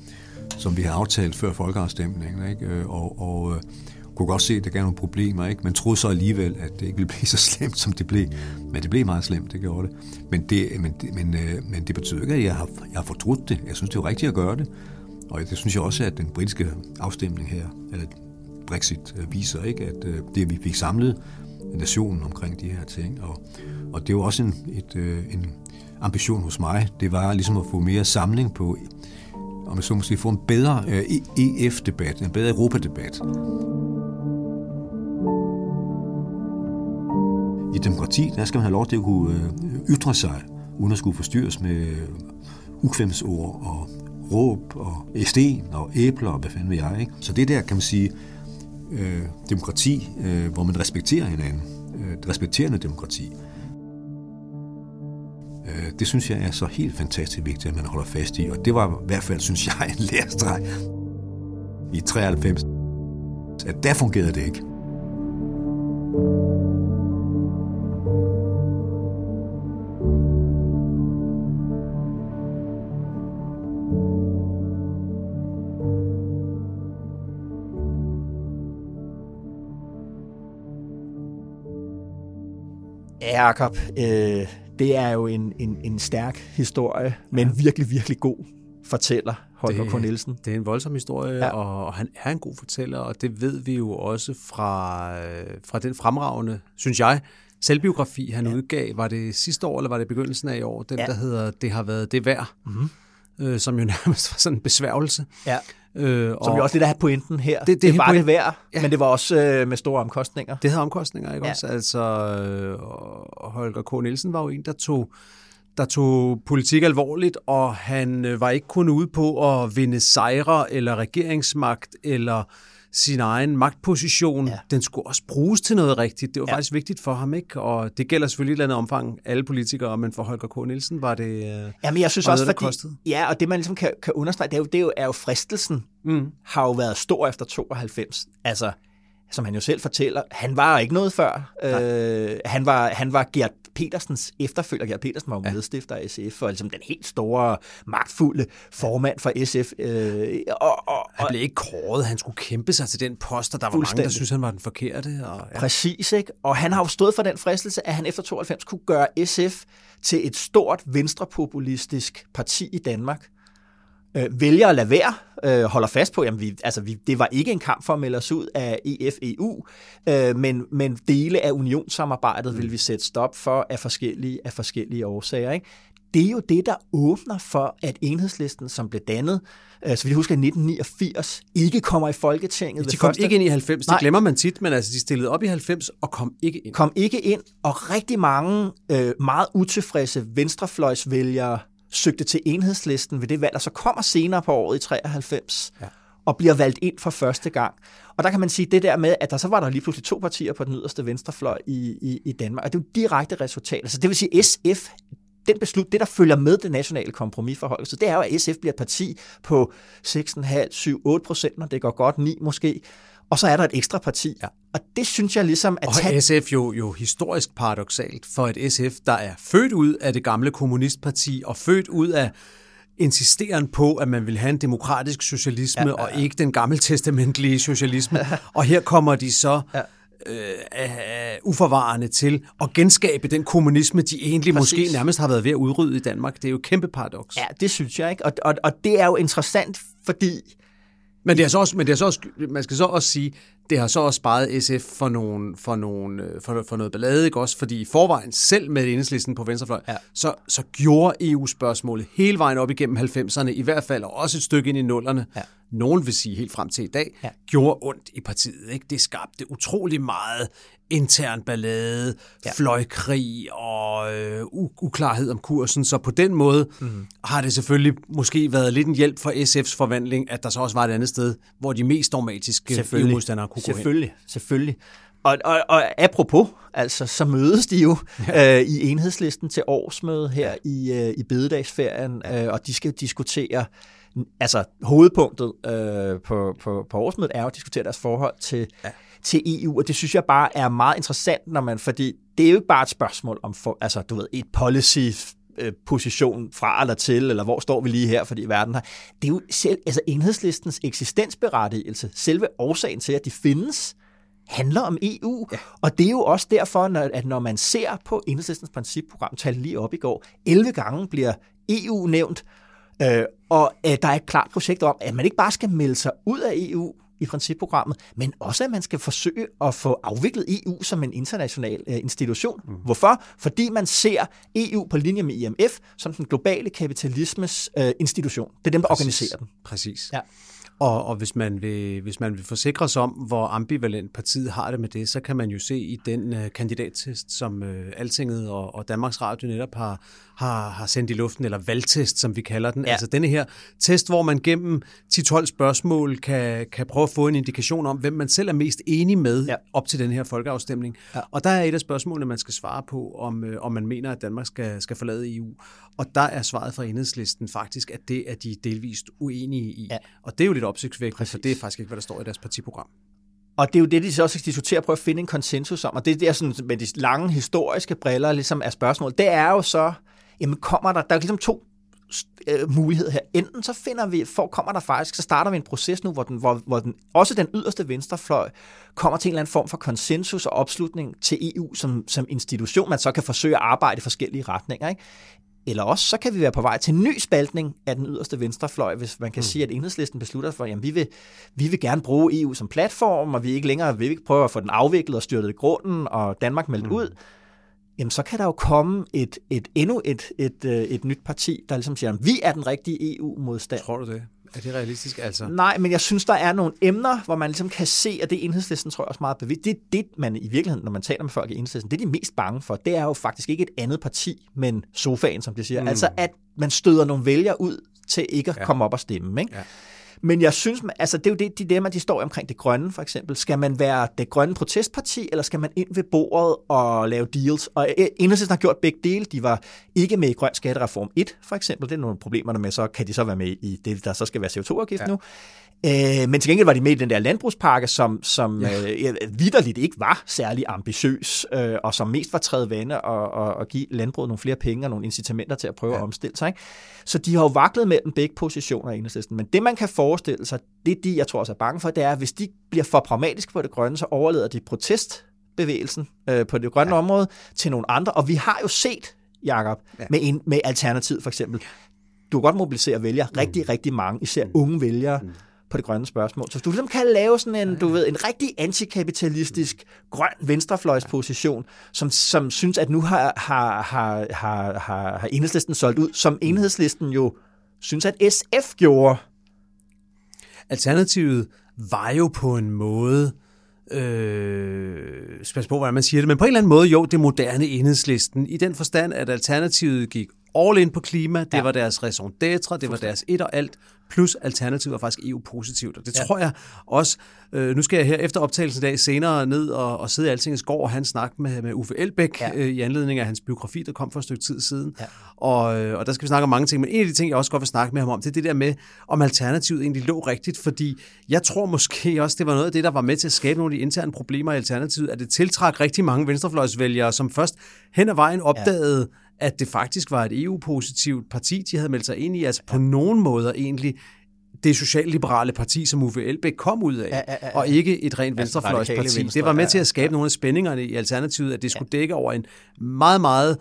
som vi har aftalt før folkeafstemningen. Ikke? Øh, og, og øh, kunne godt se, at der gav nogle problemer, ikke? men troede så alligevel, at det ikke ville blive så slemt, som det blev. Men det blev meget slemt, det gjorde det. Men det, men, men, øh, men det betyder ikke, at jeg har, jeg har fortrudt det. Jeg synes, det er rigtigt at gøre det. Og det synes jeg også, at den britiske afstemning her, eller Brexit, øh, viser, ikke, at øh, det, vi fik samlet nationen omkring de her ting. Og, og det er også en, et, en ambition hos mig. Det var ligesom at få mere samling på, om jeg så måske få en bedre e EF-debat, en bedre Europa-debat. I demokrati, der skal man have lov til at kunne øh, ytre sig, uden at skulle forstyrres med øh, ukvemsord og råb og sten og æbler og hvad fanden ved jeg. Ikke? Så det der, kan man sige, øh, demokrati, øh, hvor man respekterer hinanden, øh, det respekterende demokrati, øh, det synes jeg er så helt fantastisk vigtigt, at man holder fast i. Og det var i hvert fald, synes jeg, [LAUGHS] en lærestreg i 93, at der fungerede det ikke. Ja, Jacob, øh, det er jo en, en, en stærk historie, men ja. virkelig, virkelig god fortæller, Holger K. Nielsen. Det er en voldsom historie, ja. og han er en god fortæller, og det ved vi jo også fra, øh, fra den fremragende, synes jeg, selvbiografi, han ja. udgav. Var det sidste år, eller var det begyndelsen af i år? Den, ja. der hedder Det har været det værd, mm-hmm. Øh, som jo [LAUGHS] nærmest var sådan en besværgelse. Ja. Øh, og Som jo også der er pointen her. Det, det, det var det værd, ja. men det var også øh, med store omkostninger. Det havde omkostninger, ikke ja. også? Altså, øh, Holger K. Nielsen var jo en, der tog der tog politik alvorligt, og han øh, var ikke kun ude på at vinde sejre eller regeringsmagt eller sin egen magtposition. Ja. Den skulle også bruges til noget rigtigt. Det var ja. faktisk vigtigt for ham, ikke? Og det gælder selvfølgelig i et eller andet omfang alle politikere, men for Holger K. Nielsen var det øh, Ja, men jeg synes også, noget, fordi, ja, og det man ligesom kan, kan understrege, det er jo, det er jo, er jo fristelsen mm. har jo været stor efter 92. Altså, som han jo selv fortæller, han var ikke noget før. Øh, han, var, han var Gert Petersens efterfølger. Gert Petersen var jo ja. medstifter af SF, og ligesom den helt store, magtfulde formand for SF. Øh, og, og, han blev ikke kåret, han skulle kæmpe sig til den post, og der var mange, der synes han var den forkerte. Og, ja. Præcis, ikke? Og han har jo stået for den fristelse, at han efter 92 kunne gøre SF til et stort venstrepopulistisk parti i Danmark øh, vælger at lade være, øh, holder fast på, at vi, altså vi, det var ikke en kamp for at melde os ud af EF-EU, øh, men, men dele af unionssamarbejdet mm. vil vi sætte stop for af forskellige, af forskellige årsager. Ikke? Det er jo det, der åbner for, at enhedslisten, som blev dannet, øh, så vi husker i 1989, ikke kommer i Folketinget. De kom første... ikke ind i 90, det glemmer man tit, men altså de stillede op i 90 og kom ikke ind. Kom ikke ind, og rigtig mange øh, meget utilfredse venstrefløjsvælgere søgte til enhedslisten ved det valg, og så kommer senere på året i 93, ja. og bliver valgt ind for første gang. Og der kan man sige det der med, at der så var der lige pludselig to partier på den yderste venstrefløj i, i, i Danmark, og det er jo direkte resultat. Altså det vil sige, SF den beslut, det der følger med det nationale kompromisforhold, så det er jo, at SF bliver et parti på 6,5, 7, 8 procent, når det går godt, 9 måske og så er der et ekstra parti. Ja. Og det synes jeg ligesom at Og tage... SF jo, jo historisk paradoxalt for et SF, der er født ud af det gamle kommunistparti og født ud af insisteren på, at man vil have en demokratisk socialisme, ja, ja, ja. og ikke den gammeltestamentlige socialisme. [LAUGHS] og her kommer de så ja. øh, uh, uforvarende til at genskabe den kommunisme, de egentlig Præcis. måske nærmest har været ved at udrydde i Danmark. Det er jo et kæmpe paradoks. Ja, det synes jeg ikke. Og, og, og det er jo interessant, fordi... Men det er så også, men det er så også, man skal så også sige, det har så også sparet SF for, nogle, for, nogle, øh, for, for noget ballade, ikke også? Fordi i forvejen, selv med enhedslisten på venstrefløj, ja. så, så gjorde EU-spørgsmålet hele vejen op igennem 90'erne, i hvert fald og også et stykke ind i nullerne, ja. Nogen vil sige helt frem til i dag, ja. gjorde ondt i partiet. Ikke? Det skabte utrolig meget intern ballade, ja. fløjkrig og øh, uklarhed om kursen. Så på den måde mm. har det selvfølgelig måske været lidt en hjælp for SF's forvandling, at der så også var et andet sted, hvor de mest dogmatiske EU-modstandere kunne selvfølgelig, gå hen. Selvfølgelig, og, og, og apropos, altså, så mødes de jo ja. [LAUGHS] øh, i enhedslisten til årsmøde her i, øh, i bededagsferien, øh, og de skal diskutere, altså hovedpunktet øh, på, på, på årsmødet er jo at diskutere deres forhold til, ja. til EU, og det synes jeg bare er meget interessant, når man, fordi det er jo ikke bare et spørgsmål om, for, altså du ved, et policy øh, position fra eller til, eller hvor står vi lige her, fordi verden har. Det er jo selv, altså enhedslistens eksistensberettigelse, selve årsagen til, at de findes, handler om EU. Ja. Og det er jo også derfor, når, at når man ser på enhedslistens principprogram, tal lige op i går, 11 gange bliver EU nævnt, øh, og øh, der er et klart projekt om, at man ikke bare skal melde sig ud af EU, i principprogrammet, men også at man skal forsøge at få afviklet EU som en international øh, institution. Mm. Hvorfor? Fordi man ser EU på linje med IMF som den globale kapitalismes øh, institution. Det er dem, der Præcis. organiserer den. Præcis. Ja. Og, og hvis, man vil, hvis man vil forsikre sig om, hvor ambivalent partiet har det med det, så kan man jo se i den uh, kandidattest, som uh, Altinget og, og Danmarks Radio netop har, har, har sendt i luften, eller valgtest, som vi kalder den. Ja. Altså denne her test, hvor man gennem 10-12 spørgsmål kan, kan prøve at få en indikation om, hvem man selv er mest enig med ja. op til den her folkeafstemning. Ja. Og der er et af spørgsmålene, man skal svare på, om, øh, om man mener, at Danmark skal, skal forlade EU. Og der er svaret fra enhedslisten faktisk, at det er de delvist uenige i. Ja. Og det er jo lidt opsigtsvækkende, for det er faktisk ikke, hvad der står i deres partiprogram. Og det er jo det, de så også skal diskutere og prøve at finde en konsensus om. Og det er sådan, med de lange historiske briller ligesom er spørgsmål. Det er jo så, jamen kommer der, der er ligesom to øh, muligheder her. Enten så finder vi, for kommer der faktisk, så starter vi en proces nu, hvor, den, hvor, hvor den, også den yderste venstrefløj kommer til en eller anden form for konsensus og opslutning til EU som, som institution, man så kan forsøge at arbejde i forskellige retninger. Ikke? Eller også så kan vi være på vej til en ny spaltning af den yderste venstrefløj, hvis man kan mm. sige, at enhedslisten beslutter for, at vi vil, vi vil gerne bruge EU som platform, og vi ikke længere vil ikke prøve at få den afviklet og styrtet i grunden, og Danmark meldt mm. ud jamen så kan der jo komme et, et endnu et, et, et, øh, et nyt parti, der ligesom siger, at vi er den rigtige EU-modstand. Tror du det? Er det realistisk altså? Nej, men jeg synes, der er nogle emner, hvor man ligesom kan se, at det enhedslisten tror jeg også meget bevidst. Det er det, man i virkeligheden, når man taler med folk i enhedslisten, det er de mest bange for. Det er jo faktisk ikke et andet parti, men sofaen, som de siger. Mm. Altså, at man støder nogle vælgere ud til ikke at ja. komme op og stemme. Ikke? Ja. Men jeg synes, altså det er jo det dilemma, de står omkring det grønne for eksempel. Skal man være det grønne protestparti, eller skal man ind ved bordet og lave deals? Og Enhedslisten har gjort begge dele. De var ikke med i Grøn Skattereform 1 for eksempel. Det er nogle problemer med, så kan de så være med i det, der så skal være CO2-afgift ja. nu. Øh, men til gengæld var de med i den der landbrugspakke, som, som ja. øh, vidderligt ikke var særlig ambitiøs, øh, og som mest var træet vande og, og, og give landbruget nogle flere penge og nogle incitamenter til at prøve ja. at omstille sig. Ikke? Så de har jo vaklet mellem begge positioner i enhedslisten. Men det, man kan forestille sig, det de, jeg tror også er bange for, det er, at hvis de bliver for pragmatiske på det grønne, så overleder de protestbevægelsen øh, på det grønne ja. område til nogle andre. Og vi har jo set, Jakob, ja. med, en, med Alternativ for eksempel, du kan godt mobilisere vælgere, mm. rigtig, rigtig mange, især mm. unge vælgere, mm på det grønne spørgsmål. Så hvis du ligesom kan lave sådan en, du ved, en rigtig antikapitalistisk grøn venstrefløjsposition, som, som synes, at nu har, har, har, har, har, har enhedslisten solgt ud, som enhedslisten jo synes, at SF gjorde. Alternativet var jo på en måde øh, spørgsmål på, hvordan man siger det, men på en eller anden måde jo det moderne enhedslisten, i den forstand, at Alternativet gik all in på klima, det ja. var deres raison d'etre, det var deres et og alt, plus Alternativet var faktisk EU-positivt. Og det ja. tror jeg også, øh, nu skal jeg her efter optagelsen i dag senere ned og, og sidde i Altingens gård og have en snak med, med Uffe Elbæk ja. øh, i anledning af hans biografi, der kom for et stykke tid siden. Ja. Og, øh, og der skal vi snakke om mange ting, men en af de ting, jeg også godt vil snakke med ham om, det er det der med, om Alternativet egentlig lå rigtigt, fordi jeg tror måske også, det var noget af det, der var med til at skabe nogle af de interne problemer i Alternativet, at det tiltrak rigtig mange venstrefløjsvælgere, som først hen ad vejen opdagede, ja at det faktisk var et EU-positivt parti, de havde meldt sig ind i. Altså på nogen måder egentlig det socialliberale parti, som Uffe Elbæk kom ud af, Ja, ja, ja. og ikke et rent Altså, venstrefløjsparti. venstre, det var med ja, til at skabe nogle af spændingerne i Alternativet, at det skulle dække over en meget, meget øh,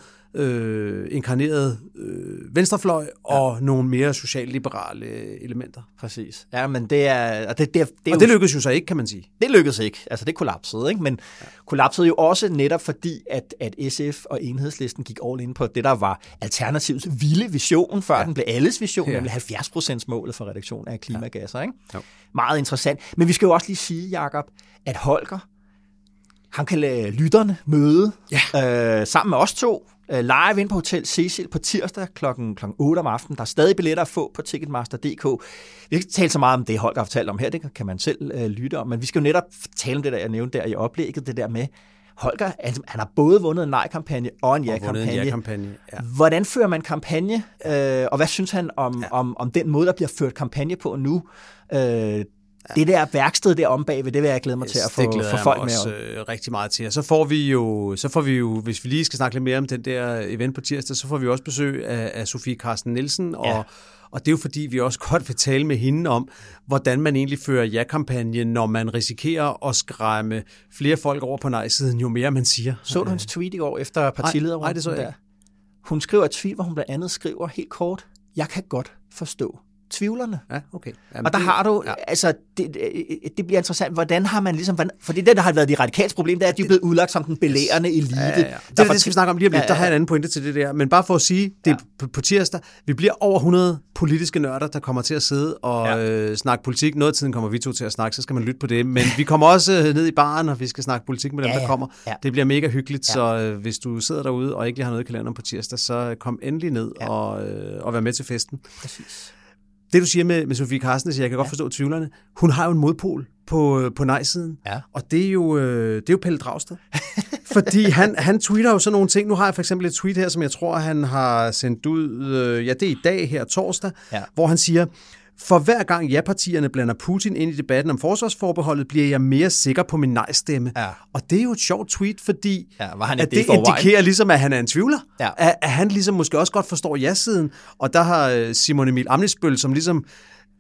inkarneret øh, venstrefløj og nogle mere socialliberale elementer. Præcis. Ja, men det er... Og det, det, er- det, er Og det lykkedes jo så ikke, kan man sige. Det lykkedes ikke. Altså, det kollapsede, ikke? Men ja. kollapsede jo også netop fordi, at, at SF og Enhedslisten gik all in på det, der var Alternativets vilde vision, før ja. den blev alles vision, Ja. ja. nemlig 70% målet for reduktion af klimagasser, ikke? Jo. Meget interessant. Men vi skal jo også lige sige, Jakob, at Holger, han kan lade lytterne møde ja. øh, sammen med os to øh, live ind på Hotel Cecil på tirsdag kl. kl. 8 om aftenen. Der er stadig billetter at få på Ticketmaster.dk. Vi ikke tale så meget om det, Holger har fortalt om her. Det kan man selv øh, lytte om. Men vi skal jo netop tale om det, der jeg nævnte der i oplægget. Det der med, Holger, altså, han har både vundet en nej-kampagne og en Og ja-kampagne. ja-kampagne, ja. Hvordan fører man kampagne, øh, og hvad synes han om, ja. om, om den måde, der bliver ført kampagne på nu? Øh, det der værksted der om bagved, det vil jeg glæde mig til at få, det glæder få jeg folk mig med også om. øh, rigtig meget til. Og så får vi jo, så får vi jo, hvis vi lige skal snakke lidt mere om den der event på tirsdag, så får vi også besøg af, af Sofie Carsten Nielsen, og, Ja. og det er jo fordi, vi også [LAUGHS] godt vil tale med hende om, hvordan man egentlig fører ja-kampagne, når man risikerer at skræmme flere folk over på nej-siden, jo mere man siger. Så du hendes tweet i går efter partilederrunden? nej, det så jeg. Hun skriver et tweet, hvor hun blandt andet skriver helt kort, jeg kan godt forstå tvivlerne. Ja, okay. Jamen, og der har du, ja. altså, det, det bliver interessant, hvordan har man ligesom, for det der, der har været de radikals problem, det er, at de er blevet udlagt som den belærende elite. Ja, ja, ja. Det er det, skal vi snakke om lige om lidt. Ja, ja, ja. Der har jeg en anden pointe til det der. Men bare for at sige, det er på, på tirsdag. Vi bliver over 100 politiske nørder, der kommer til at sidde og ja. øh, snakke politik. Noget af tiden kommer vi to til at snakke, så skal man lytte på det. Men vi kommer også øh, ned i baren, og vi skal snakke politik med dem, Ja, der ja. kommer. Ja. Det bliver mega hyggeligt, Ja. så øh, hvis du sidder derude og ikke lige har noget i kalenderen på tirsdag, så kom endelig ned Ja. og, øh, og vær med til festen. Præcis. Det du siger med, med Sofie Carsten, jeg kan godt forstå tvivlerne. Hun har jo en modpol på, øh, på nej-siden. Ja. Og det er jo, øh, det er jo Pelle Dragsted. Fordi han, han tweeter jo sådan nogle ting. Nu har jeg for eksempel et tweet her, som jeg tror, han har sendt ud, øh, ja det er i dag her torsdag, Ja. hvor han siger, for hver gang ja-partierne blander Putin ind i debatten om forsvarsforbeholdet, bliver jeg mere sikker på min nej-stemme. Ja. Og det er jo et sjovt tweet, fordi Ja, var han at det forvejen? indikerer ligesom, at han er en tvivler. Ja. At, at han ligesom måske også godt forstår ja-siden. Og der har øh, Simon Emil Amnisbøl, som ligesom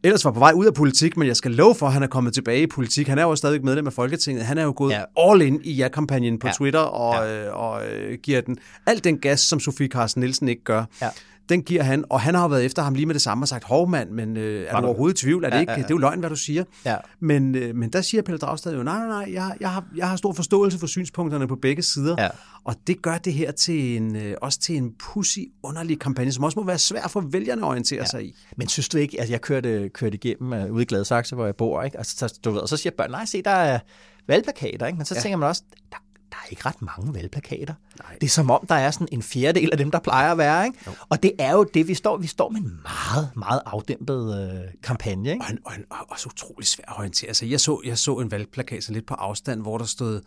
ellers var på vej ud af politik, men jeg skal love for, at han er kommet tilbage i politik. Han er jo stadig medlem af Folketinget. Han er jo gået Ja. all in i ja-kampagnen på Ja. Twitter og, ja. øh, og øh, giver den alt den gas, som Sofie Carsten Nielsen ikke gør. Ja. Den giver han, og han har jo været efter ham lige med det samme og sagt, hov mand, men øh, er du overhovedet i tvivl? Er det, Ja, ikke? ja, ja. det er jo løgn, hvad du siger. Ja. Men, øh, men der siger Pelle Dragsted jo, nej, nej, nej, jeg, jeg, har, jeg har stor forståelse for synspunkterne på begge sider. Ja. Og det gør det her til en, øh, også til en pussy, underlig kampagne, som også må være svær for vælgerne at orientere ja. sig i. Men synes du ikke, altså jeg kørte, kørte igennem uh, ude i Gladsaxe, hvor jeg bor, ikke? Og så, du ved, og så siger børn, nej, se, der er valgplakater, ikke? Men så. Ja. tænker man også, der, der er ikke ret mange valgplakater. Nej. Det er som om, der er sådan en fjerdedel af dem, der plejer at være, ikke? Jo. Og det er jo det, vi står, vi står med en meget, meget afdæmpet øh, kampagne, ikke? Og, en, og, en, og også utrolig svært at orientere sig. Jeg så, jeg så en valgplakat så lidt på afstand, hvor der stod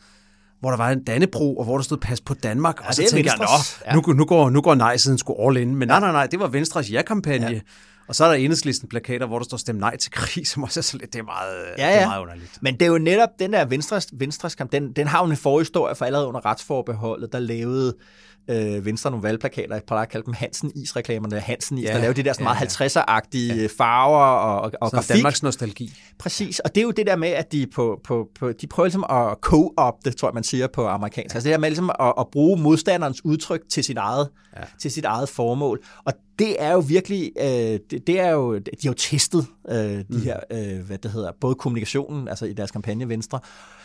hvor der var en Dannebro, og hvor der stod pas på Danmark. Ja, og så tænkte jeg, Venstres. nå, nu, nu, går, nu går nej-siden sgu all in. Men nej, nej, nej, det var Venstres ja-kampagne. Ja. Og så er der enhedslisten plakater, hvor der står stem nej til krig, som også er så lidt, det er meget, Ja, det er ja. meget underligt. Men det er jo netop den der Venstres, Venstres kamp, den, den har jo en forhistorie, for allerede under retsforbeholdet, der lavede øh, Venstre nogle valgplakater, jeg plejer at kalde dem Hansen Is-reklamerne, Hansen Is, ja, Ja, der lavede de der sådan ja, meget ja. 50'er-agtige ja. farver og, og, og grafik. Danmarks nostalgi. Præcis, og det er jo det der med, at de, på, på, på, de prøver ligesom at co-op det, tror jeg, man siger på amerikansk. Altså det der med ligesom at, at bruge modstanderens udtryk til sit eget, ja. til sit eget formål. Og det er jo virkelig, øh, det, det er jo, de har jo testet øh, de mm. her, øh, hvad det hedder, både kommunikationen, altså i deres kampagne Venstre, øh,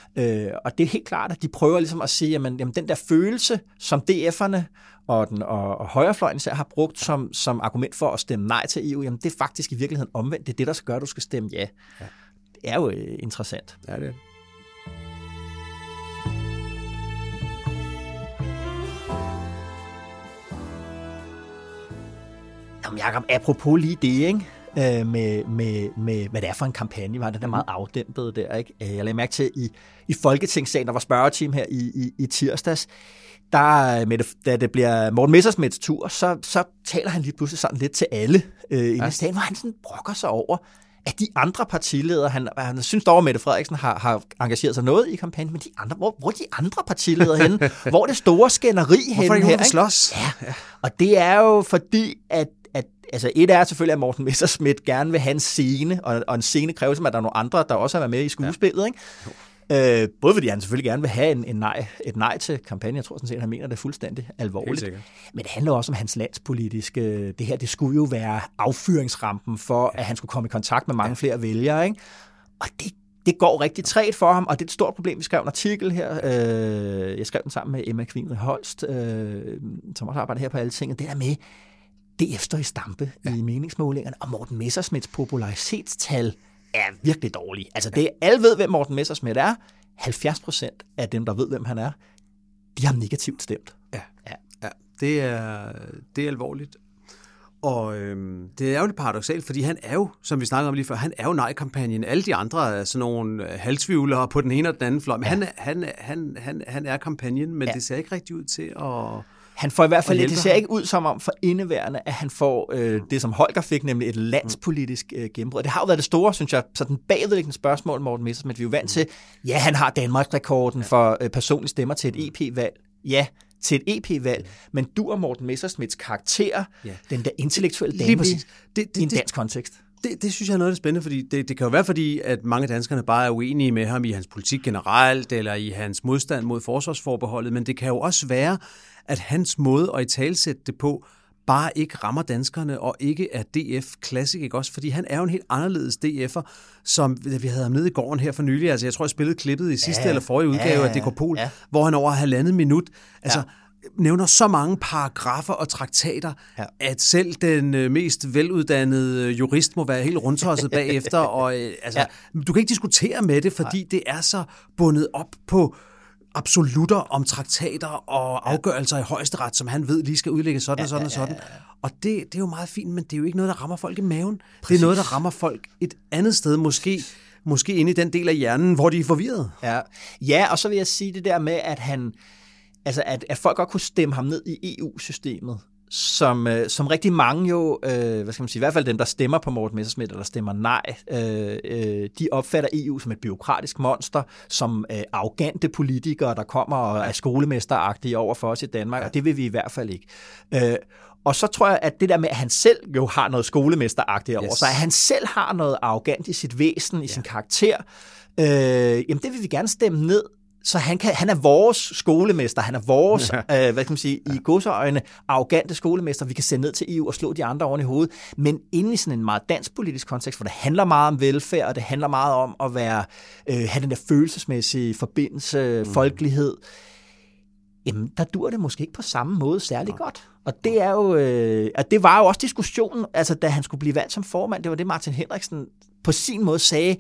og det er helt klart, at de prøver ligesom at sige, jamen, jamen den der følelse, som DF'erne og, den, og, og højrefløjen især har brugt som, som argument for at stemme nej til EU, jamen det er faktisk i virkeligheden omvendt. Det er det, der skal gøre, at du skal stemme ja. ja. Det er jo øh, interessant. Ja, det er det. Jamen Jacob, apropos lige det, ikke? Øh, med, med, med, hvad det er for en kampagne, var det der meget afdæmpet der, ikke? Øh, Jeg lagde mærke til, i, i Folketingssagen, der var spørgeteam her i, i, i tirsdags, der, med det, da det bliver Morten Messersmiths tur, så, så taler han lige pludselig sådan lidt til alle øh, ja. i sagen, hvor han sådan brokker sig over, at de andre partiledere, han, han synes dog, at Mette Frederiksen har, har engageret sig noget i kampagnen, men de andre, hvor, hvor er de andre partiledere henne? [LAUGHS] hvor er det store skænderi henne Hvorfor er her? ikke slås? Ja. og det er jo fordi, at, altså et er selvfølgelig, at Morten Messerschmidt gerne vil have en scene, og, og en scene kræver som, at der er nogle andre, der også har været med i skuespillet, ja. ikke? Øh, både fordi han selvfølgelig gerne vil have en, en nej, et nej til kampagnen. Jeg tror sådan set, at han mener det fuldstændig alvorligt. Men det handler også om hans landspolitiske... Det her, det skulle jo være affyringsrampen for, at han skulle komme i kontakt med mange ja. flere vælgere. Ikke? Og det, det går rigtig træt for ham, og det er et stort problem. Vi skrev en artikel her. Øh, jeg skrev den sammen med Emma Kvinrid Holst, øh, som også arbejder her på alle ting. Det der med, Står i stampe ja. i meningsmålingerne, og Morten Messersmiths popularitetstal er virkelig dårlige. Altså, det, alle ved, hvem Morten Messersmith er. 70 procent af dem, der ved, hvem han er, de har negativt stemt. Ja, ja. ja. Det, er, det er alvorligt. Og øhm, det er jo lidt paradoxalt, fordi han er jo, som vi snakkede om lige før, han er jo nej-kampagnen. Alle de andre er sådan nogle halvtvivlere på den ene og den anden fløj. Men ja. han, han, han, han, han er kampagnen, men ja. det ser ikke rigtig ud til at... Han får i hvert fald, det ser ikke ud som om for indeværende, at han får øh, det, som Holger fik, nemlig et landspolitisk øh, gennembrud. Det har jo været det store, synes jeg, sådan bagvedliggende spørgsmål, Morten Messersmith. Vi er jo vant til, ja, han har Danmarks-rekorden for øh, personlige stemmer til et EP-valg. Ja, til et EP-valg, men du og Morten Messersmiths karakter, ja. den der intellektuelle dandy det, det, i en dansk kontekst. Det, det synes jeg er noget af det spændende, fordi det, det kan jo være fordi, at mange danskerne bare er uenige med ham i hans politik generelt, eller i hans modstand mod forsvarsforbeholdet, men det kan jo også være, at hans måde at i talsætte det på, bare ikke rammer danskerne, og ikke er DF Classic, ikke også? Fordi han er jo en helt anderledes DF'er, som vi havde ham nede i gården her for nylig. Altså, jeg tror, jeg spillede klippet i sidste ja, eller forrige udgave ja, af Dekopol, ja. hvor han over halvandet minut, altså, ja nævner så mange paragrafer og traktater, ja. at selv den øh, mest veluddannede jurist må være helt rundtosset [LAUGHS] bagefter. Og, øh, altså, ja. Du kan ikke diskutere med det, fordi Nej. det er så bundet op på absolutter om traktater og afgørelser i højesteret, som han ved lige skal udlægge sådan og sådan og sådan. Og det, det er jo meget fint, men det er jo ikke noget, der rammer folk i maven. Præcis. Det er noget, der rammer folk et andet sted, måske måske inde i den del af hjernen, hvor de er forvirret. Ja, ja og så vil jeg sige det der med, at han, altså at, at folk godt kunne stemme ham ned i EU-systemet, som, øh, som rigtig mange jo, øh, hvad skal man sige, i hvert fald dem, der stemmer på Morten Messerschmidt, eller stemmer nej, øh, øh, de opfatter EU som et byråkratisk monster, som øh, arrogante politikere, der kommer og er skolemesteragtige over for os i Danmark, ja. og det vil vi i hvert fald ikke. Øh, og så tror jeg, at det der med, at han selv jo har noget skolemesteragtigt over yes. så at han selv har noget arrogant i sit væsen, i ja. sin karakter, øh, jamen det vil vi gerne stemme ned, så han, kan, han er vores skolemester, han er vores, ja. [LAUGHS] øh, hvad kan man sige, i godseøjne, arrogante skolemester, vi kan sende ned til EU og slå de andre oven i hovedet, men inde i sådan en meget dansk politisk kontekst, hvor det handler meget om velfærd, og det handler meget om at være, øh, have den der følelsesmæssige forbindelse, mm. folkelighed, jamen der dur det måske ikke på samme måde særlig ja. godt. Og det er jo, øh, og det var jo også diskussionen, altså da han skulle blive valgt som formand, det var det Martin Henriksen på sin måde sagde,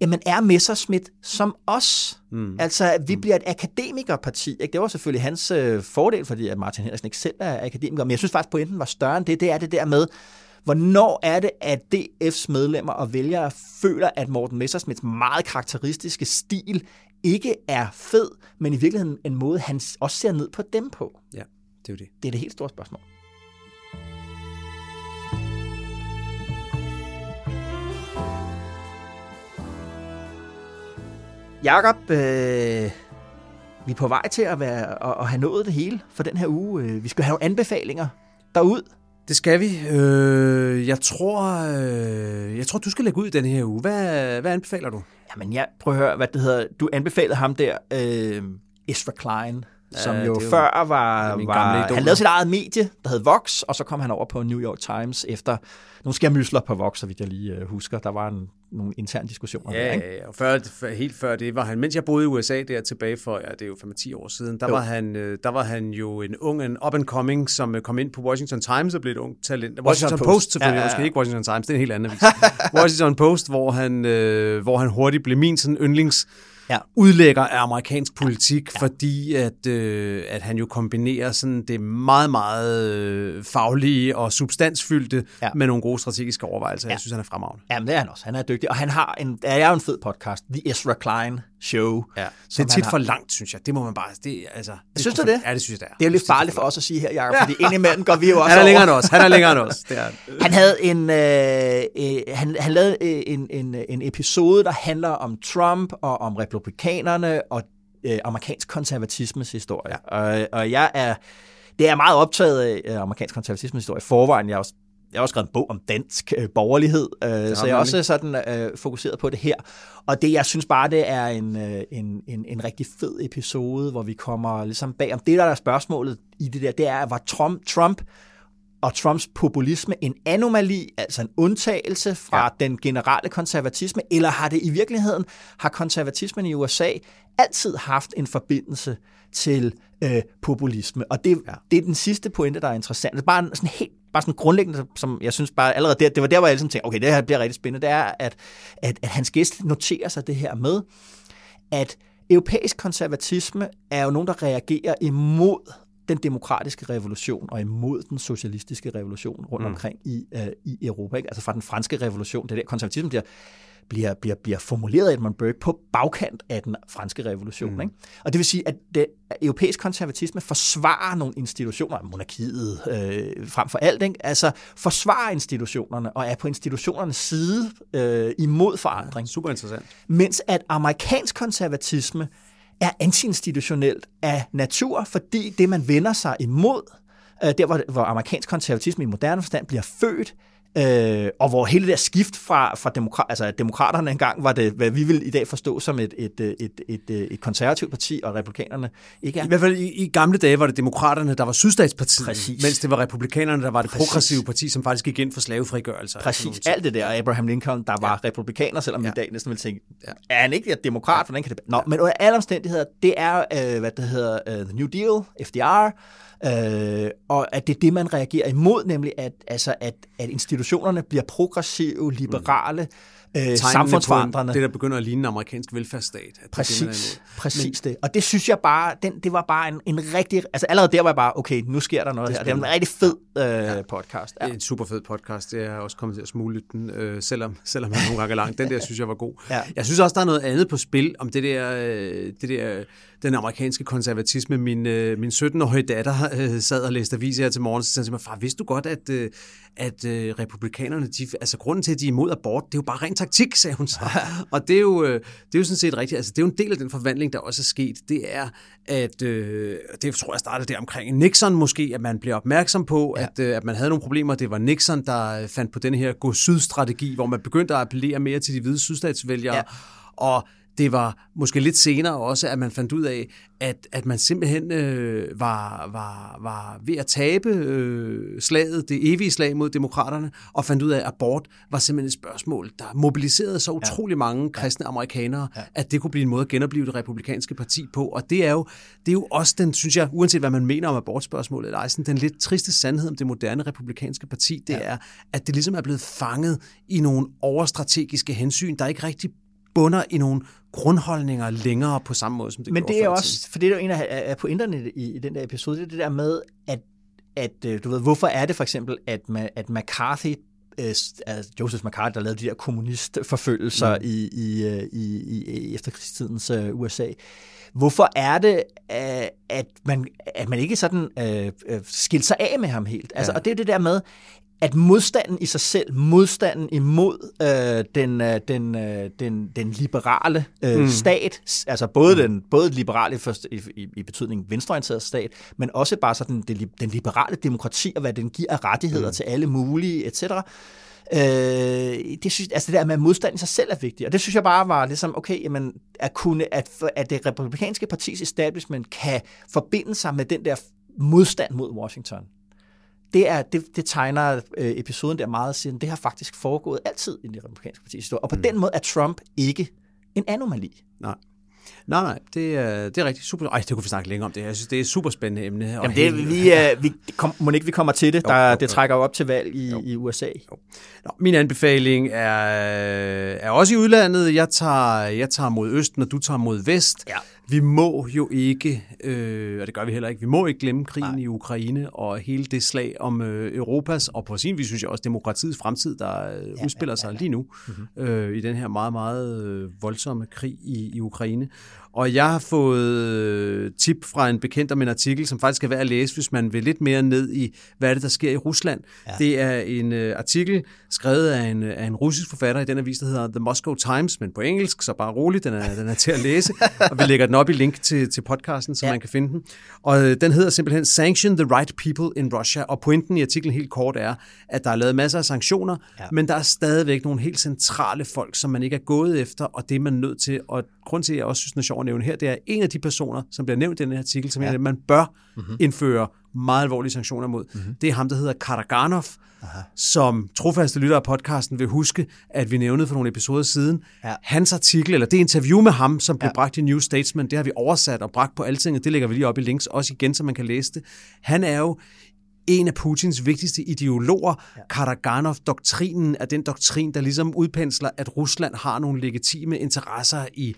jamen er Messerschmidt som os? Mm. Altså, vi mm. bliver et akademikerparti. Ikke? Det var selvfølgelig hans øh, fordel, fordi at Martin Henriksen ikke selv er akademiker, men jeg synes faktisk, pointen var større end det. Det er det der med, hvornår er det, at DF's medlemmer og vælgere føler, at Morten Messersmiths meget karakteristiske stil ikke er fed, men i virkeligheden en måde, han også ser ned på dem på? Ja, det er jo det. Det er det helt store spørgsmål. Jakob, øh, vi er på vej til at, være, at, at have nået det hele for den her uge. Øh, vi skal have nogle anbefalinger derud. Det skal vi. Øh, jeg tror, øh, jeg tror, du skal lægge ud den her uge. Hvad, hvad anbefaler du? Jamen, jeg prøver at høre, hvad det hedder. Du anbefalede ham der, øh, Ezra Klein, som jo, jo før var, var han lavede sit eget medie, der hed Vox, og så kom han over på New York Times efter nogle skærmysler på Vox, så vidt jeg lige uh, husker. Der var en, nogle interne diskussioner. Ja, der, ikke? ja, og før, helt før det var han, mens jeg boede i USA der tilbage for, ja, det er jo 5-10 år siden, der var, han, øh, der var han jo en ung, en up and coming, som øh, kom ind på Washington Times og blev et ung talent. Washington, Washington Post, Post selvfølgelig, ja, ja, ja. ikke Washington Times, det er en helt anden avis. [LAUGHS] Washington Post, hvor han, øh, hvor han hurtigt blev min sådan yndlings ja. udlægger af amerikansk politik, ja. fordi at, øh, at han jo kombinerer sådan det meget, meget øh, faglige og substansfyldte ja. med nogle gode strategiske overvejelser. Ja. Jeg synes, han er fremragende. Jamen, det er han også. Han er dygtig, og han har en, er jo en fed podcast, The Ezra Klein show. Ja. Det er tit har- for langt, synes jeg. Det må man bare... Det, altså, det Synes er du det? Ja, det synes jeg, det er. Det er jo lidt farligt for os at sige her, Jacob, fordi [LAUGHS] indimellem går vi jo også Han er over. længere end os. Han er længere end os. Det er. [LAUGHS] Han havde en, øh, øh, han, han lavede øh, en, en, en episode, der handler om Trump og om republikanerne og øh, amerikansk konservatismes historie. Ja. Og, og jeg er, det er meget optaget af øh, amerikansk konservatismes historie i forvejen. Jeg har også jeg har også skrevet en bog om dansk øh, borgerlighed, øh, så jeg er nemlig. også sådan øh, fokuseret på det her. Og det, jeg synes bare, det er en, øh, en, en, en rigtig fed episode, hvor vi kommer ligesom bag om det, der er spørgsmålet i det der, det er, var Trump, Trump og Trumps populisme en anomali, altså en undtagelse fra ja. den generelle konservatisme, eller har det i virkeligheden, har konservatismen i USA altid haft en forbindelse til øh, populisme? Og det, ja. det er den sidste pointe, der er interessant. Det er bare sådan helt bare sådan grundlæggende, som jeg synes bare allerede der, det var der, hvor jeg ligesom tænkte, okay, det her bliver rigtig spændende, det er, at, at, at hans gæst noterer sig det her med, at europæisk konservatisme er jo nogen, der reagerer imod den demokratiske revolution og imod den socialistiske revolution rundt Mm. omkring i, øh, i Europa. Ikke? Altså fra den franske revolution, det er der konservatisme bliver, bliver, bliver, bliver formuleret af Edmund Burke på bagkant af den franske revolution. Mm. Ikke? Og det vil sige, at det, europæisk konservatisme forsvarer nogle institutioner, monarkiet øh, frem for alt, ikke? altså forsvarer institutionerne og er på institutionernes side øh, imod forandring. Super interessant. Mens at amerikansk konservatisme er antiinstitutionelt af natur, fordi det, man vender sig imod, øh, der hvor, hvor amerikansk konservatisme i moderne forstand bliver født, øh, og hvor hele det der skift fra, fra demokra- altså, at demokraterne engang var det, hvad vi vil i dag forstå som et, et, et, et, et, et konservativt parti, og republikanerne ikke er. I hvert fald i, i gamle dage var det demokraterne, der var sydstatspartiet, Præcis. mens det var republikanerne, der var det Præcis. progressive parti, som faktisk gik ind for slavefrigørelse. Præcis, alt det der. Abraham Lincoln, der var ja. republikaner, selvom ja. i dag næsten vil tænke, ja. er han ikke demokrat? Hvordan kan det... Nå, men under alle omstændigheder, det er, øh, hvad det hedder, uh, The New Deal, FDR, øh, og at det er det, man reagerer imod, nemlig at, altså, at, at institutionerne bliver progressive, liberale, mm øh, samfundsforandrende. Det, der begynder at ligne en amerikansk velfærdsstat. At det er det, er Præcis, præcis det. Og det synes jeg bare, den, det var bare en, en rigtig, altså allerede der var jeg bare, okay, nu sker der noget Det det er her. Det er en rigtig fed øh, ja. podcast. Ja. Det er en super fed podcast. Det er også kommet til at smule den, øh, selvom, selvom han nogle gange er lang. Den der synes jeg var god. Ja. Jeg synes også, der er noget andet på spil om det der, øh, det der den amerikanske konservatisme. Min, øh, min 17-årige datter øh, sad og læste aviser her til morgen, så sagde hun til mig, far, vidste du godt, at, øh, at øh, republikanerne, de, altså grunden til, at de er imod abort, det er jo bare ren taktik, sagde hun så. [LAUGHS] og det er, jo, øh, det er jo sådan set rigtigt. Altså, det er jo en del af den forvandling, der også er sket. Det er, at øh, det tror jeg startede der omkring Nixon måske, at man bliver opmærksom på, ja. at, øh, at man havde nogle problemer. Det var Nixon, der fandt på den her gå-syd-strategi, hvor man begyndte at appellere mere til de hvide sydstatsvælgere. Ja. Og det var måske lidt senere også, at man fandt ud af, at, at man simpelthen øh, var, var, var ved at tabe øh, slaget, det evige slag mod demokraterne, og fandt ud af, at abort var simpelthen et spørgsmål, der mobiliserede så utrolig mange kristne amerikanere, ja. at det kunne blive en måde at genopleve det republikanske parti på. Og det er jo, det er jo også den, synes jeg, uanset hvad man mener om abortspørgsmålet, eller ej, sådan den lidt triste sandhed om det moderne republikanske parti, det ja. er, at det ligesom er blevet fanget i nogle overstrategiske hensyn, der ikke rigtig bunder i nogle grundholdninger længere på samme måde, som det Men det er også, for det er jo en af, pointerne i, i den der episode, det er det der med, at, at øh, du ved, hvorfor er det for eksempel, at, ma, at McCarthy øh, altså Joseph McCarthy, der lavede de der kommunistforfølgelser mm. i, i, øh, i, i, efterkrigstidens uh, USA. Hvorfor er det, at man, at man ikke sådan uh, skilte sig af med ham helt? Altså, ja. Og det er det der med, at modstanden i sig selv, modstanden imod øh, den, øh, den, øh, den, den liberale øh, mm. stat, altså både, mm. den, både liberale i, i, i betydning venstreorienteret stat, men også bare sådan den, den liberale demokrati og hvad den giver af rettigheder mm. til alle mulige, etc., Øh, det, synes, altså det der med, modstand i sig selv er vigtigt. Og det synes jeg bare var ligesom, okay, jamen, at, kunne, at, at det republikanske partis establishment kan forbinde sig med den der modstand mod Washington det, er, det, det tegner øh, episoden der meget siden. Det har faktisk foregået altid i det republikanske partis historie. Og på mm. den måde er Trump ikke en anomali. Nej. Nej, nej, det er, det er rigtig super. Ej, det kunne vi snakke længere om det. Jeg synes, det er et super spændende emne. Jamen, det, vi, uh, vi kom, må ikke vi kommer til det. Der, jo, jo, det trækker jo op til valg i, i USA. Jo. Nå, min anbefaling er, er også i udlandet. Jeg tager, jeg tager mod østen, og du tager mod vest. Vi må jo ikke, øh, og det gør vi heller ikke, vi må ikke glemme krigen Nej. i Ukraine og hele det slag om øh, Europas, og på sin vis synes jeg også demokratiets fremtid, der øh, ja, udspiller ja, ja, ja. sig lige nu mm-hmm. øh, i den her meget, meget øh, voldsomme krig i, i Ukraine. Og jeg har fået øh, tip fra en bekendt om en artikel, som faktisk er værd at læse, hvis man vil lidt mere ned i, hvad er det, der sker i Rusland. Ja. Det er en uh, artikel skrevet af en, af en russisk forfatter i den avis, der hedder The Moscow Times, men på engelsk, så bare roligt, den er, den er til at læse. [LAUGHS] og vi lægger den op i link til, til podcasten, så ja. man kan finde den. Og uh, den hedder simpelthen Sanction the Right People in Russia. Og pointen i artiklen helt kort er, at der er lavet masser af sanktioner, ja. men der er stadigvæk nogle helt centrale folk, som man ikke er gået efter, og det er man nødt til. Og grund til, at jeg også synes, den er sjov at nævne her, det er en af de personer, som bliver nævnt i den her artikel, som ja. er, at man bør mm-hmm. indføre meget alvorlige sanktioner mod. Mm-hmm. Det er ham, der hedder Karaganov, Aha. som trofaste lytter af podcasten vil huske, at vi nævnede for nogle episoder siden. Ja. Hans artikel, eller det interview med ham, som blev ja. bragt i New Statesman, det har vi oversat og bragt på alting, det lægger vi lige op i links, også igen, så man kan læse det. Han er jo en af Putins vigtigste ideologer. Ja. Karaganov-doktrinen er den doktrin, der ligesom udpensler, at Rusland har nogle legitime interesser i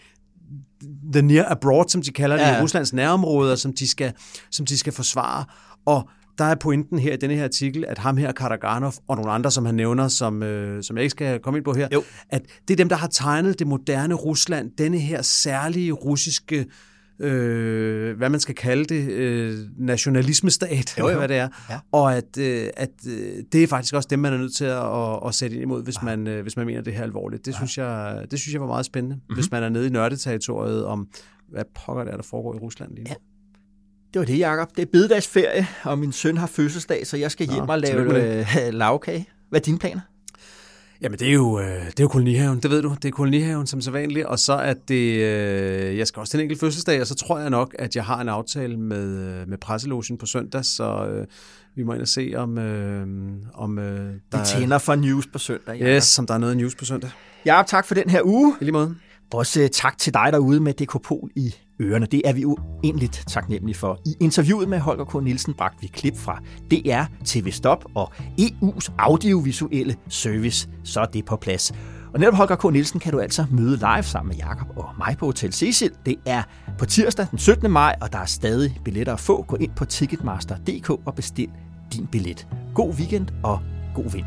the near abroad, som de kalder det, ja. i Ruslands nærområder, som de, skal, som de skal forsvare. Og der er pointen her i denne her artikel, at ham her, Karaganov, og nogle andre, som han nævner, som, øh, som jeg ikke skal komme ind på her, jo. at det er dem, der har tegnet det moderne Rusland, denne her særlige russiske øh, hvad man skal kalde det, øh, nationalismestat, jo, jo. hvad det er. Ja. Og at, øh, at øh, det er faktisk også dem, man er nødt til at, at, at sætte ind imod, hvis man, øh, hvis man mener det her alvorligt. Det, ja. synes jeg, det synes jeg var meget spændende, mm-hmm. hvis man er nede i nørdeterritoriet om, hvad pokker det er, der foregår i Rusland lige nu. Ja. Det var det, Jacob. Det er bededagsferie, og min søn har fødselsdag, så jeg skal hjem Nå, og lave øh, [LAUGHS] lavkage. Hvad er dine planer? Jamen, det er, jo, øh, det er jo kolonihaven, det ved du. Det er kolonihaven som så vanligt, og så er det, øh, jeg skal også til en enkelt fødselsdag, og så tror jeg nok, at jeg har en aftale med, øh, med presselogen på søndag, så øh, vi må ind og se, om, øh, om øh, der Vi tænder for news på søndag. Ja. Yes, om der er noget news på søndag. Ja, tak for den her uge. I lige måde. Også øh, tak til dig derude med Dekopol i ørerne. Det er vi uendeligt taknemmelige for. I interviewet med Holger K. Nielsen bragte vi klip fra DR, TV Stop og EU's audiovisuelle service, så er det på plads. Og netop Holger K. Nielsen kan du altså møde live sammen med Jakob og mig på Hotel Cecil. Det er på tirsdag den 17. maj, og der er stadig billetter at få. Gå ind på ticketmaster.dk og bestil din billet. God weekend og god vind.